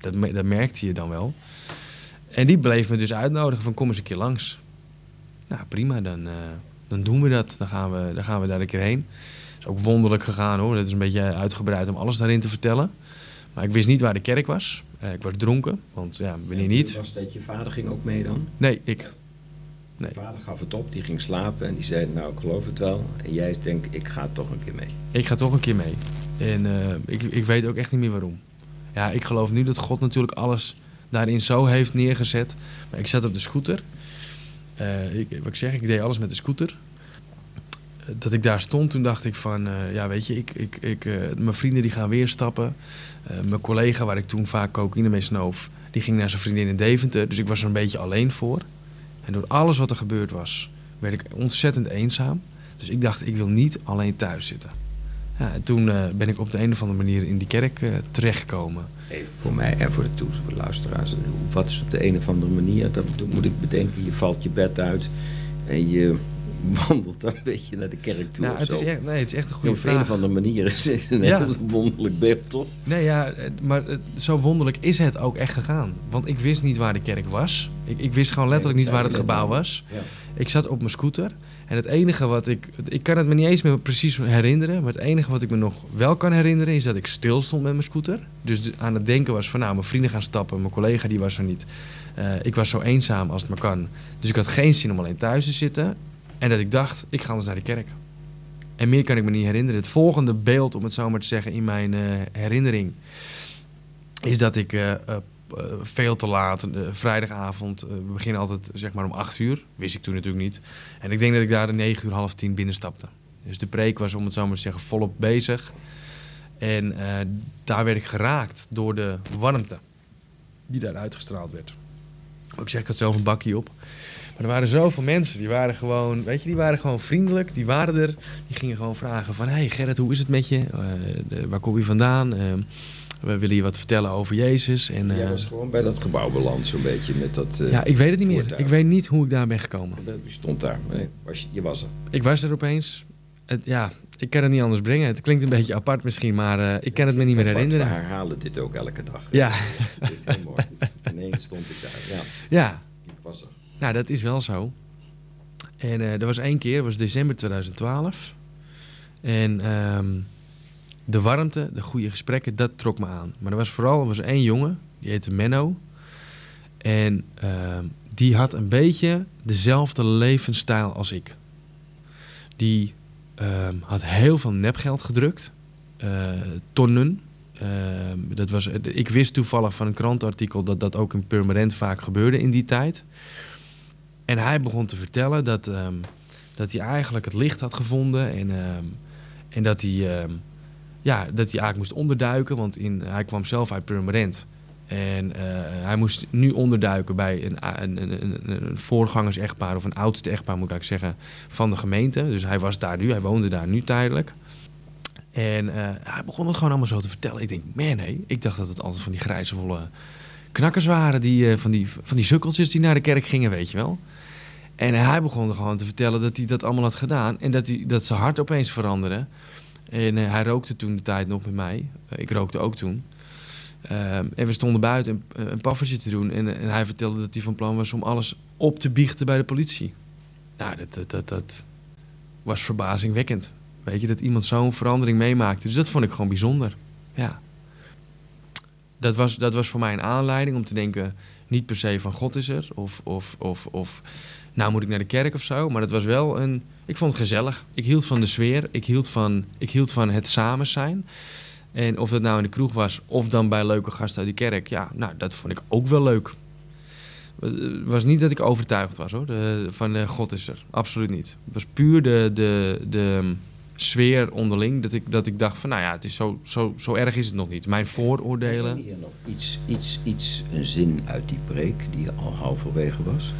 Dat, dat merkte je dan wel. En die bleef me dus uitnodigen van kom eens een keer langs. Nou, prima, dan, eh, dan doen we dat. Dan gaan we, dan gaan we daar een keer heen. is ook wonderlijk gegaan hoor. Dat is een beetje uitgebreid om alles daarin te vertellen. Maar ik wist niet waar de kerk was. Eh, ik was dronken, want ja, wanneer niet? Was dat je vader ging ook mee dan? Nee, ik. Nee. Je vader gaf het op, die ging slapen en die zei, nou ik geloof het wel. En jij denkt, ik ga toch een keer mee. Ik ga toch een keer mee. En eh, ik, ik weet ook echt niet meer waarom. Ja, ik geloof nu dat God natuurlijk alles daarin zo heeft neergezet. Maar ik zat op de scooter. Eh, ik, wat ik zeg, ik deed alles met de scooter. Dat ik daar stond, toen dacht ik van, eh, ja weet je, ik, ik, ik, eh, mijn vrienden die gaan weer stappen. Eh, mijn collega, waar ik toen vaak cocaïne mee snoof, die ging naar zijn vriendin in Deventer. Dus ik was er een beetje alleen voor. En door alles wat er gebeurd was, werd ik ontzettend eenzaam. Dus ik dacht, ik wil niet alleen thuis zitten. Ja, en toen ben ik op de een of andere manier in die kerk terechtgekomen. Even voor mij en voor de toes- voor de luisteraars. Wat is op de een of andere manier, dat moet ik bedenken, je valt je bed uit en je wandelt dan een beetje naar de kerk toe Nou, het is echt, nee, het is echt een op goede een of andere manier is het een Ja. heel wonderlijk beeld, toch? Nee, ja, maar zo wonderlijk is het ook echt gegaan. Want ik wist niet waar de kerk was. Ik, ik wist gewoon letterlijk Nee, niet waar het gebouw was. Ja. Ik zat op mijn scooter. En het enige wat ik... Ik kan het me niet eens meer precies herinneren. Maar het enige wat ik me nog wel kan herinneren... is dat ik stil stond met mijn scooter. Dus aan het denken was van... Nou, mijn vrienden gaan stappen. Mijn collega die was er niet. Eh, ik was zo eenzaam als het maar kan. Dus ik had geen zin om alleen thuis te zitten. En dat ik dacht, ik ga anders naar de kerk. En meer kan ik me niet herinneren. Het volgende beeld, om het zo maar te zeggen, in mijn eh, herinnering... is dat ik eh, eh, veel te laat, vrijdagavond... we beginnen altijd zeg maar om 8 uur. Wist ik toen natuurlijk niet. En ik denk dat ik daar om 9 uur, half tien binnenstapte. Dus de preek was, om het zo maar te zeggen, volop bezig. En daar werd ik geraakt door de warmte die daar uitgestraald werd. Ik zeg, ik had zelf een bakje op. Maar er waren zoveel mensen, die waren gewoon, weet je, die waren gewoon vriendelijk. Die waren er, die gingen gewoon vragen van... Hey Gerrit, hoe is het met je? Eh, waar kom je vandaan? Eh, we willen je wat vertellen over Jezus. En, Jij eh, was gewoon bij dat gebouw beland, zo'n beetje met dat... ja, ik weet het niet meer. Ik weet niet hoe ik daar ben gekomen. Je stond daar, nee, was je, je was er. Ik was er opeens. Het, ja, ik kan het niet anders brengen. Het klinkt een beetje apart misschien, maar ik kan het me niet meer herinneren. We herhalen dit ook elke dag. Ja, *laughs* is heel mooi. Ineens stond ik daar, ja, ja. ik was er. Nou, dat is wel zo. En eh er was één keer, dat was december 2012. En ehm, de warmte, de goede gesprekken, dat trok me aan. Maar er was vooral er was één jongen, die heette Menno. En ehm, die had een beetje dezelfde levensstijl als ik. Die ehm, had heel veel nepgeld gedrukt. eh, tonnen. Dat was, ik wist toevallig van een krantenartikel dat dat ook in Purmerend vaak gebeurde in die tijd. En hij begon te vertellen dat, ehm, dat hij eigenlijk het licht had gevonden. En, ehm, en dat, hij, ehm, ja, dat hij eigenlijk moest onderduiken. Want in, hij kwam zelf uit Purmerend. En eh, hij moest nu onderduiken bij een, een, een, een, voorgangers-echtpaar... of een oudste echtpaar, moet ik eigenlijk zeggen, van de gemeente. Dus hij was daar nu, hij woonde daar nu tijdelijk. En eh, hij begon het gewoon allemaal zo te vertellen. Ik denk, man, nee, ik dacht dat het altijd van die grijzevolle knakkers waren. Die, eh, van, die, van die sukkeltjes die naar de kerk gingen, weet je wel. En hij begon gewoon te vertellen dat hij dat allemaal had gedaan. En dat, hij, dat zijn hart opeens veranderde. En eh, hij rookte toen de tijd nog met mij. Eh, ik rookte ook toen. Ehm, en we stonden buiten een, een paffertje te doen. En, en hij vertelde dat hij van plan was om alles op te biechten bij de politie. Nou, dat, dat, dat, dat was verbazingwekkend. Weet je, dat iemand zo'n verandering meemaakte. Dus dat vond ik gewoon bijzonder. Ja. Dat was, dat was voor mij een aanleiding om te denken... niet per se van God is er. Of, of, of, of nou moet ik naar de kerk of zo. Maar het was wel een... Ik vond het gezellig. Ik hield van de sfeer. Ik hield van, ik hield van het samen zijn. En of dat nou in de kroeg was... of dan bij leuke gasten uit de kerk. Ja, nou, dat vond ik ook wel leuk. Het was niet dat ik overtuigd was hoor, van eh, God is er. Absoluut niet. Het was puur de, de, de sfeer onderling. Dat ik, dat ik dacht van nou ja, het is zo, zo, zo erg is het nog niet. Mijn vooroordelen. Ken je nog iets, iets, iets, een zin uit die preek die al halverwege was?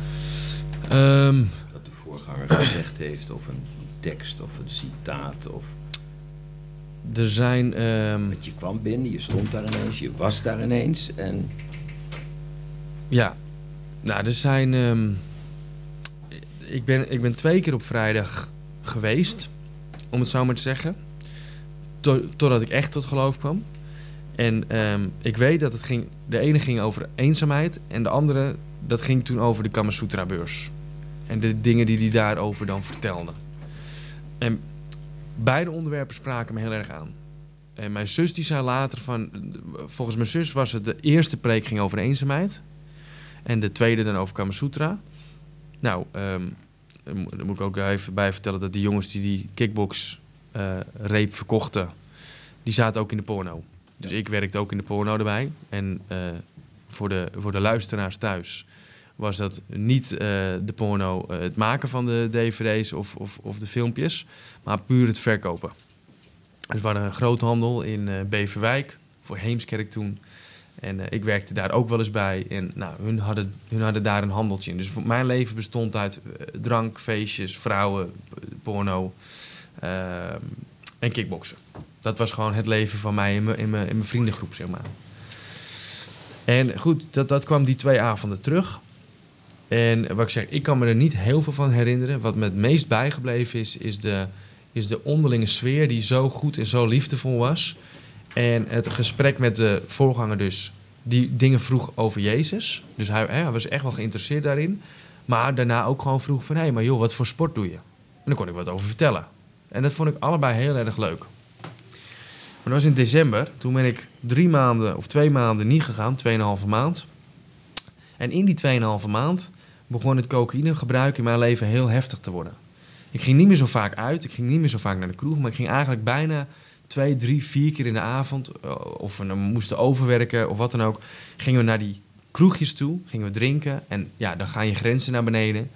Ehm, Dat de voorganger gezegd heeft, of een tekst, of een citaat, of... er zijn. ehm, Dat je kwam binnen, je stond daar ineens, je was daar ineens en... Ja, nou, er zijn. ehm, ik, ben, ik ben twee keer op vrijdag geweest, om het zo maar te zeggen. To- totdat ik echt tot geloof kwam. En ehm, ik weet dat het ging. De ene ging over eenzaamheid en de andere dat ging toen over de Kama Sutra beurs. En de dingen die hij daarover dan vertelde. En beide onderwerpen spraken me heel erg aan. En mijn zus die zei later van... Volgens mijn zus was het de eerste preek ging over eenzaamheid. En de tweede dan over Kama Sutra. Nou, ehm dan moet- ik ook even bij vertellen dat die jongens die die kickbox eh, reep verkochten, die zaten ook in de porno. Dus ik werkte ook in de porno erbij. En eh, voor, de, voor de luisteraars thuis was dat niet eh, de porno, het maken van de dvd's of, of, of de filmpjes, maar puur het verkopen. Dus we hadden een groothandel in Beverwijk, voor Heemskerk toen. En eh, ik werkte daar ook wel eens bij. En nou, hun, hadden, hun hadden daar een handeltje in. Dus mijn leven bestond uit eh, drank, feestjes, vrouwen, eh, porno ehm, en kickboksen. Dat was gewoon het leven van mij in mijn, in vriendengroep, zeg maar. En goed, dat, dat kwam die twee avonden terug. En wat ik zeg, ik kan me er niet heel veel van herinneren. Wat me het meest bijgebleven is, is de, is de onderlinge sfeer die zo goed en zo liefdevol was. En het gesprek met de voorganger dus, die dingen vroeg over Jezus. Dus hij, hij was echt wel geïnteresseerd daarin. Maar daarna ook gewoon vroeg van, hé, hey, maar joh, wat voor sport doe je? En daar kon ik wat over vertellen. En dat vond ik allebei heel erg leuk. Maar dat was in december. Toen ben ik drie maanden of twee maanden niet gegaan, tweeënhalve maand. En in die tweeënhalve maand begon het cocaïnegebruik in mijn leven heel heftig te worden. Ik ging niet meer zo vaak uit, ik ging niet meer zo vaak naar de kroeg, maar ik ging eigenlijk bijna twee, drie, vier keer in de avond, eh, of we dan moesten overwerken of wat dan ook, gingen we naar die kroegjes toe, gingen we drinken en ja, dan gaan je grenzen naar beneden.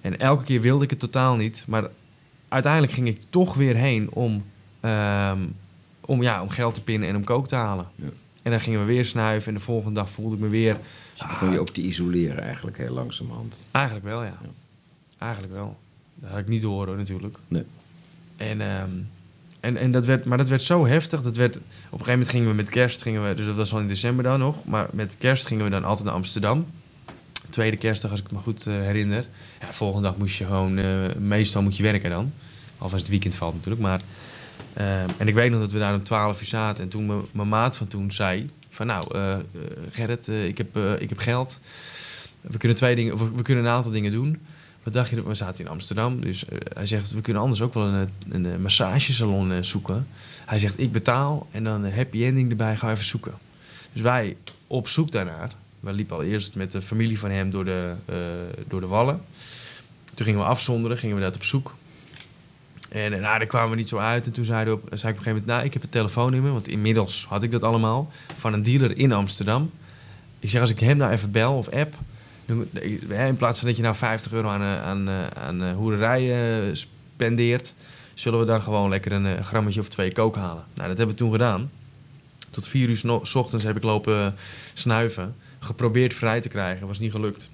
En elke keer wilde ik het totaal niet, maar uiteindelijk ging ik toch weer heen om, ehm, om, ja, om geld te pinnen en om kook te halen. Ja. En dan gingen we weer snuiven en de volgende dag voelde ik me weer... Dus begon je ook te isoleren eigenlijk heel langzamerhand. Eigenlijk wel, ja. Eigenlijk wel. Dat had ik niet door hoor, natuurlijk. Nee. En, ehm, en, en dat werd, maar dat werd zo heftig. Dat werd, op een gegeven moment gingen we met kerst, gingen we, dus dat was al in december dan nog. Maar met kerst gingen we dan altijd naar Amsterdam. Tweede kerstdag, als ik me goed eh, herinner. Ja, volgende dag moest je gewoon, eh, meestal moet je werken dan. Als het weekend valt natuurlijk. Maar, ehm, en ik weet nog dat we daar om 12 uur zaten. En toen mijn maat van toen zei: Van nou, eh, eh, Gerrit, eh, ik, heb, eh, ik heb geld. We kunnen, twee dingen, we kunnen een aantal dingen doen. Dacht je? We zaten in Amsterdam. Dus eh, hij zegt, we kunnen anders ook wel een, een massagesalon eh, zoeken. Hij zegt, ik betaal en dan een happy ending erbij. Ga even zoeken. Dus wij op zoek daarnaar. We liepen al eerst met de familie van hem door de, eh, door de wallen. Toen gingen we afzonderen, gingen we dat op zoek. En eh, nou, daar kwamen we niet zo uit. En toen zei, op, zei ik op een gegeven moment, nou, ik heb het telefoonnummer. Want inmiddels had ik dat allemaal. Van een dealer in Amsterdam. Ik zeg, als ik hem nou even bel of app... In plaats van dat je nou 50 euro aan, eh, aan, eh, aan eh, hoererij eh, spendeert... zullen we dan gewoon lekker een, grammetje of twee kook halen. Nou, dat hebben we toen gedaan. Tot vier uur 's ochtends heb ik lopen snuiven. Geprobeerd vrij te krijgen, was niet gelukt.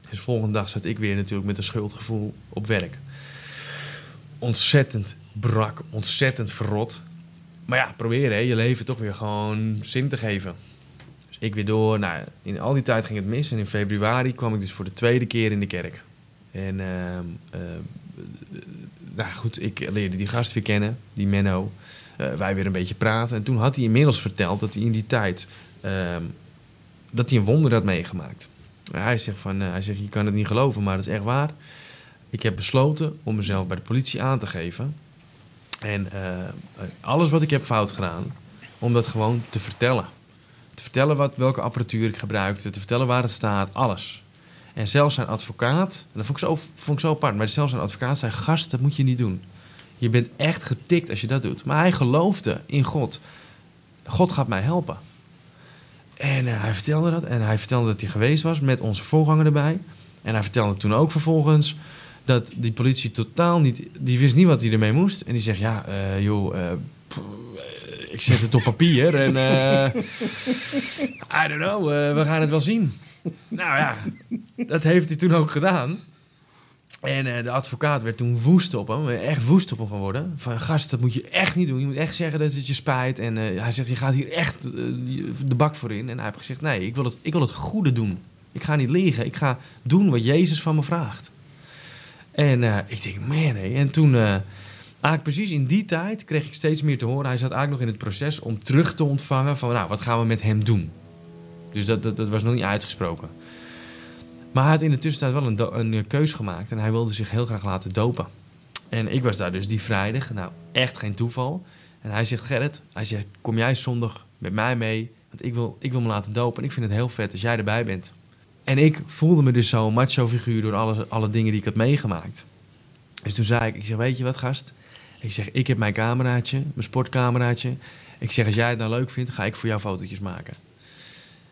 Dus de volgende dag zat ik weer natuurlijk met een schuldgevoel op werk. Ontzettend brak, ontzettend verrot. Maar ja, probeer hè, je leven toch weer gewoon zin te geven. Ik weer door. Nou, in al die tijd ging het mis. En in februari kwam ik dus voor de tweede keer in de kerk. En ehm, eh, nou goed, ik leerde die gast weer kennen, die Menno. Eh, wij weer een beetje praten. En toen had hij inmiddels verteld dat hij in die tijd... ehm, dat hij een wonder had meegemaakt. Hij zegt, van, eh, hij zegt, je kan het niet geloven, maar dat is echt waar. Ik heb besloten om mezelf bij de politie aan te geven. En alles wat ik heb fout gedaan, om dat gewoon te vertellen. Te vertellen wat, welke apparatuur ik gebruikte, te vertellen waar het staat, alles. En zelfs zijn advocaat, en dat vond ik zo, apart, maar zelfs zijn advocaat zei: Gast, dat moet je niet doen. Je bent echt getikt als je dat doet. Maar hij geloofde in God. God gaat mij helpen. En eh, hij vertelde dat. En hij vertelde dat hij geweest was met onze voorganger erbij. En hij vertelde toen ook vervolgens dat die politie totaal niet... Die wist niet wat hij ermee moest. En die zegt, ja, eh, joh, eh, ik zet het op papier. En eh, I don't know, eh, we gaan het wel zien. Nou ja, dat heeft hij toen ook gedaan. En eh, de advocaat werd toen woest op hem, echt woest op hem geworden. Van gast, dat moet je echt niet doen. Je moet echt zeggen dat het je spijt. En hij zegt, je gaat hier echt de bak voor in. En hij heeft gezegd, nee, ik wil, het, ik wil het goede doen. Ik ga niet liegen. Ik ga doen wat Jezus van me vraagt. En ik denk, man, hé. En toen, eigenlijk precies in die tijd, kreeg ik steeds meer te horen. Hij zat eigenlijk nog in het proces om terug te ontvangen van, nou, wat gaan we met hem doen? Dus dat, dat, was nog niet uitgesproken. Maar hij had in de tussentijd wel een, een eh, keus gemaakt en hij wilde zich heel graag laten dopen. En ik was daar dus die vrijdag, nou echt geen toeval. En hij zegt, Gerrit, hij zegt, kom jij zondag met mij mee? Want ik wil, ik wil me laten dopen en ik vind het heel vet als jij erbij bent. En ik voelde me dus zo'n macho figuur door alle, alle dingen die ik had meegemaakt. Dus toen zei ik, ik zeg, weet je wat gast? Ik zeg, ik heb mijn cameraatje, mijn sportcameraatje. Ik zeg, als jij het nou leuk vindt, ga ik voor jou fotootjes maken.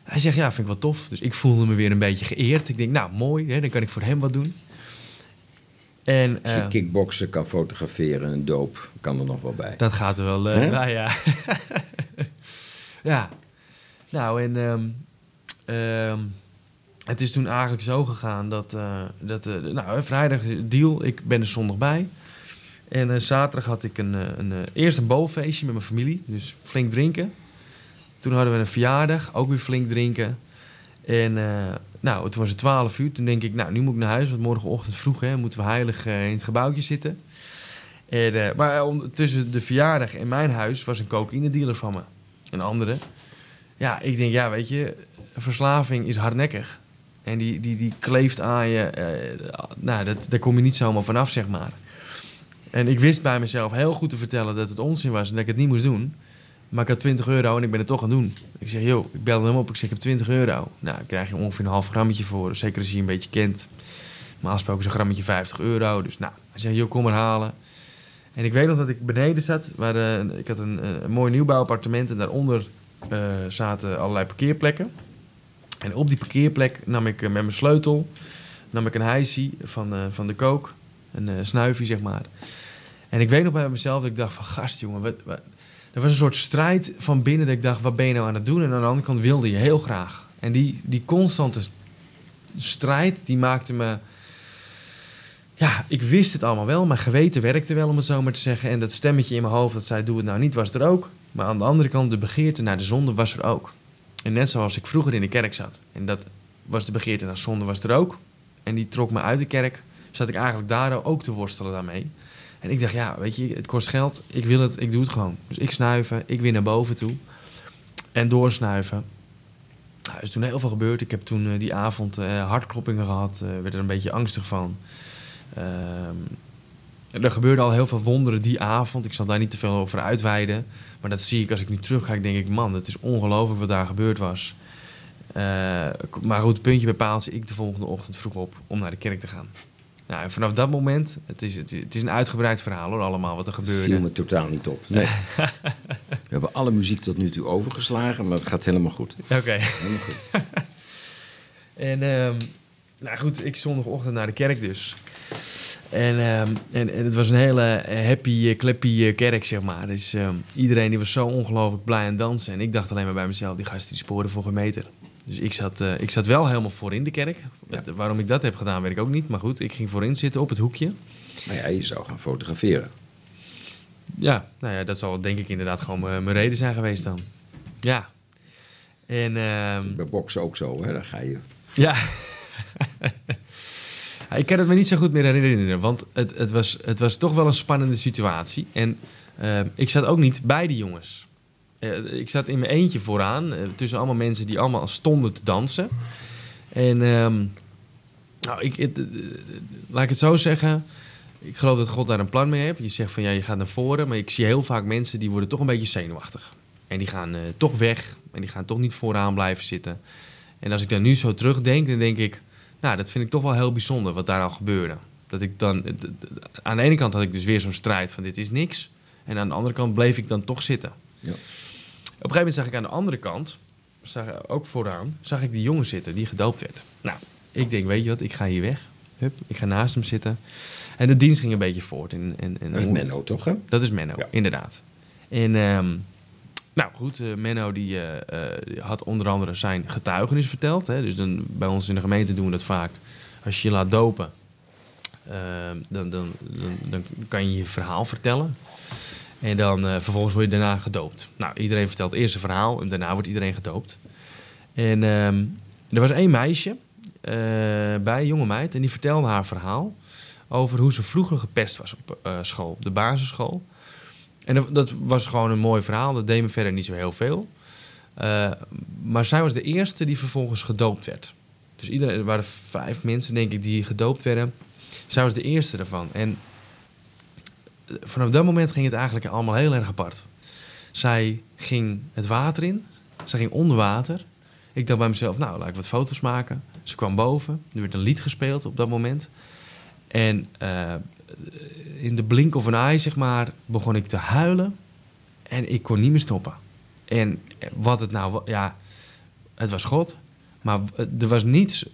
Hij zegt, ja, vind ik wel tof. Dus ik voelde me weer een beetje geëerd. Ik denk, nou, mooi, hè, dan kan ik voor hem wat doen. En Als je eh, kickboksen kan fotograferen en doop, kan er nog wel bij. dat gaat er wel bij, ja. *laughs* ja. Nou, en ehm, ehm, het is toen eigenlijk zo gegaan dat, eh, dat nou, vrijdag deal, ik ben er zondag bij. En eh, zaterdag had ik een, eh, een, eh, eerst een bovenfeestje met mijn familie. Dus flink drinken. Toen hadden we een verjaardag, ook weer flink drinken. En eh, nou, toen was het 12 uur. Toen denk ik, nou, nu moet ik naar huis. Want morgenochtend vroeg hè, moeten we heilig in het gebouwtje zitten. En, maar tussen de verjaardag en mijn huis was een cocaïne dealer van me. Een andere. Ja, ik denk, ja, weet je, verslaving is hardnekkig. En die, die, die kleeft aan je. nou, dat, daar kom je niet zomaar vanaf, zeg maar. En ik wist bij mezelf heel goed te vertellen dat het onzin was en dat ik het niet moest doen. Maar ik had 20 euro en ik ben het toch gaan doen. Ik zeg, joh, ik belde hem op. Ik zeg, ik heb 20 euro. Nou, dan krijg je ongeveer een half grammetje voor. Zeker als je je een beetje kent. Maar afgesproken is een grammetje 50 euro. Dus nou, hij zegt, joh, kom maar halen. En ik weet nog dat ik beneden zat. Waar de, ik had een, een mooi nieuwbouwappartement. En daaronder eh, zaten allerlei parkeerplekken. En op die parkeerplek nam ik eh, met mijn sleutel... nam ik een hijsie van, eh, van de kook. Een eh snuifie, zeg maar. En ik weet nog bij mezelf dat ik dacht van... Gast, jongen, wat, wat- er was een soort strijd van binnen dat ik dacht, wat ben je nou aan het doen? En aan de andere kant wilde je heel graag. En die, die constante strijd, die maakte me... Ja, ik wist het allemaal wel. Mijn geweten werkte wel, om het zo maar te zeggen. En dat stemmetje in mijn hoofd dat zei, doe het nou niet, was er ook. Maar aan de andere kant, de begeerte naar de zonde was er ook. En net zoals ik vroeger in de kerk zat. En dat was de begeerte naar zonde was er ook. En die trok me uit de kerk. Zat ik eigenlijk daar ook te worstelen daarmee. En ik dacht, ja, weet je, het kost geld. Ik wil het, ik doe het gewoon. Dus ik snuiven, ik weer naar boven toe. En doorsnuiven. Nou, er is toen heel veel gebeurd. Ik heb toen eh, die avond eh, hartkloppingen gehad. eh, werd er een beetje angstig van. Ehm, er gebeurde al heel veel wonderen die avond. Ik zal daar niet te veel over uitweiden. Maar dat zie ik als ik nu terug ga. Denk ik, man, het is ongelooflijk wat daar gebeurd was. Maar goed, puntje bij. Ik de volgende ochtend vroeg op om naar de kerk te gaan. Nou, en vanaf dat moment, het is, het, is een uitgebreid verhaal hoor, allemaal wat er gebeurde. viel me totaal niet op. Nee. *laughs* We hebben alle muziek tot nu toe overgeslagen, maar het gaat helemaal goed. Oké. Helemaal goed. *laughs* En ehm, nou goed, ik zondagochtend naar de kerk dus. En, ehm, en, en het was een hele eh, happy, eh, clappy eh, kerk, zeg maar. Dus ehm, iedereen die was zo ongelooflijk blij aan dansen. En ik dacht alleen maar bij mezelf, die gasten die sporen voor geen meter. Dus ik zat, eh, ik zat wel helemaal voorin de kerk. Ja. Waarom ik dat heb gedaan, weet ik ook niet. Maar goed, ik ging voorin zitten op het hoekje. Maar ja, je zou gaan fotograferen. Ja, nou ja, dat zal denk ik inderdaad gewoon mijn reden zijn geweest dan. Ja. En ehm, Bij boksen ook zo, hè? Dan ga je... *laughs* Ja. ik kan het me niet zo goed meer herinneren, want het, het, was, het was toch wel een spannende situatie. En eh, ik zat ook niet bij die jongens. Eh, ik zat in mijn eentje vooraan, eh, tussen allemaal mensen die allemaal stonden te dansen. En ehm, nou, ik, eh, laat ik het zo zeggen. Ik geloof dat God daar een plan mee heeft. Je zegt van ja, je gaat naar voren. Maar ik zie heel vaak mensen die worden toch een beetje zenuwachtig. En die gaan toch weg. En die gaan toch niet vooraan blijven zitten. En als ik daar nu zo terugdenk, dan denk ik... Nou, dat vind ik toch wel heel bijzonder wat daar al gebeurde. Dat ik dan... Aan de ene kant had ik dus weer zo'n strijd van dit is niks. En aan de andere kant bleef ik dan toch zitten. Ja. Op een gegeven moment zag ik aan de andere kant... Zag, ook vooraan, zag ik die jongen zitten die gedoopt werd. Nou, ik denk, weet je wat, ik ga hier weg. Hup, ik ga naast hem zitten. En de dienst ging een beetje voort. En, en, en Dat is Menno, toch, hè? dat is Menno, Ja. inderdaad. En ehm, nou goed, eh, Menno die, eh, eh, had onder andere zijn getuigenis verteld. Hè. Dus dan, bij ons in de gemeente doen we dat vaak. Als je je laat dopen, ehm, dan, dan, dan, dan kan je je verhaal vertellen. En dan eh, vervolgens word je daarna gedoopt. Nou, iedereen vertelt eerst een verhaal en daarna wordt iedereen gedoopt. En ehm, er was één meisje eh, bij, een jonge meid, en die vertelde haar verhaal over hoe ze vroeger gepest was op eh, school, op de basisschool. En dat, was gewoon een mooi verhaal, dat deed me verder niet zo heel veel. Maar zij was de eerste die vervolgens gedoopt werd. Dus iedereen, er waren vijf mensen, denk ik, die gedoopt werden. Zij was de eerste daarvan. En vanaf dat moment ging het eigenlijk allemaal heel erg apart. Zij ging het water in, zij ging onder water. Ik dacht bij mezelf, nou, laat ik wat foto's maken. Ze kwam boven, er werd een lied gespeeld op dat moment. En eh, in de blink of een eye, zeg maar, begon ik te huilen. En ik kon niet meer stoppen. En wat het nou... Ja, het was God. Maar er was niets...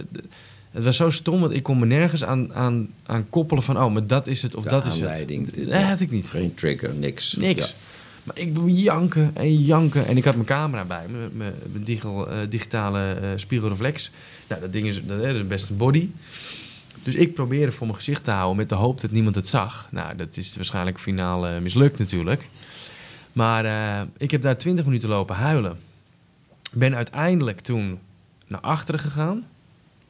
Het was zo stom, want ik kon me nergens aan, aan, aan koppelen van... Oh, maar dat is het of De dat is het. Dat had ik niet. Geen trigger, niks. Niks. Ja. Maar ik janken en janken. En ik had mijn camera bij me, mijn, mijn eh, digitale eh, spiegelreflex. Nou, dat ding is, dat, is best een body. Dus ik probeerde voor mijn gezicht te houden met de hoop dat niemand het zag. Nou, dat is waarschijnlijk finaal eh, mislukt natuurlijk. Maar ik heb daar 20 minuten lopen huilen. Ben uiteindelijk toen naar achteren gegaan.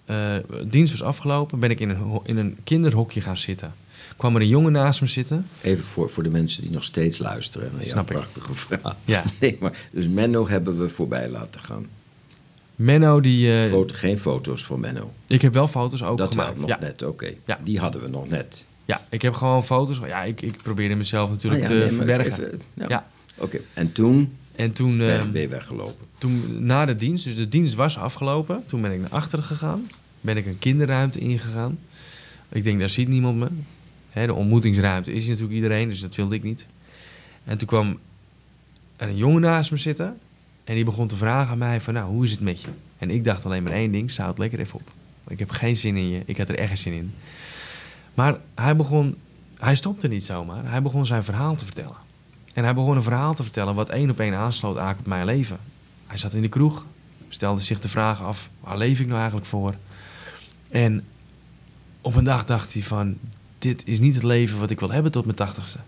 Eh, dienst was afgelopen. Ben ik in een, in een kinderhokje gaan zitten. Kwam er een jongen naast me zitten. Even voor, voor de mensen die nog steeds luisteren naar Snap ik. prachtige verhaal. Ja. *laughs* Nee, maar, dus Menno hebben we voorbij laten gaan. Menno, die... eh, Foto, geen foto's van Menno. ik heb wel foto's ook dat gemaakt. nog ja. net, oké. Ja. Die hadden we nog net. ja, ik heb gewoon foto's. Ja, ik, ik probeerde mezelf natuurlijk Ah ja, te nee, verbergen. even- ja. Ja. Oké, en toen En toen... ben, ben je weggelopen. Toen na de dienst, dus de dienst was afgelopen, toen ben ik naar achteren gegaan. Ben ik een kinderruimte ingegaan. Ik denk, daar ziet niemand me. De ontmoetingsruimte is natuurlijk iedereen, dus dat wilde ik niet. En toen kwam een jongen naast me zitten. En die begon te vragen aan mij van, nou, hoe is het met je? En ik dacht alleen maar één ding, zou het lekker even op. Ik heb geen zin in je, ik had er echt geen zin in. Maar hij begon, hij stopte niet zomaar. Hij begon zijn verhaal te vertellen. En hij begon een verhaal te vertellen wat één op één aansloot eigenlijk op mijn leven. Hij zat in de kroeg, stelde zich de vraag af: waar leef ik nou eigenlijk voor? En op een dag dacht hij van: dit is niet het leven wat ik wil hebben tot mijn tachtigste.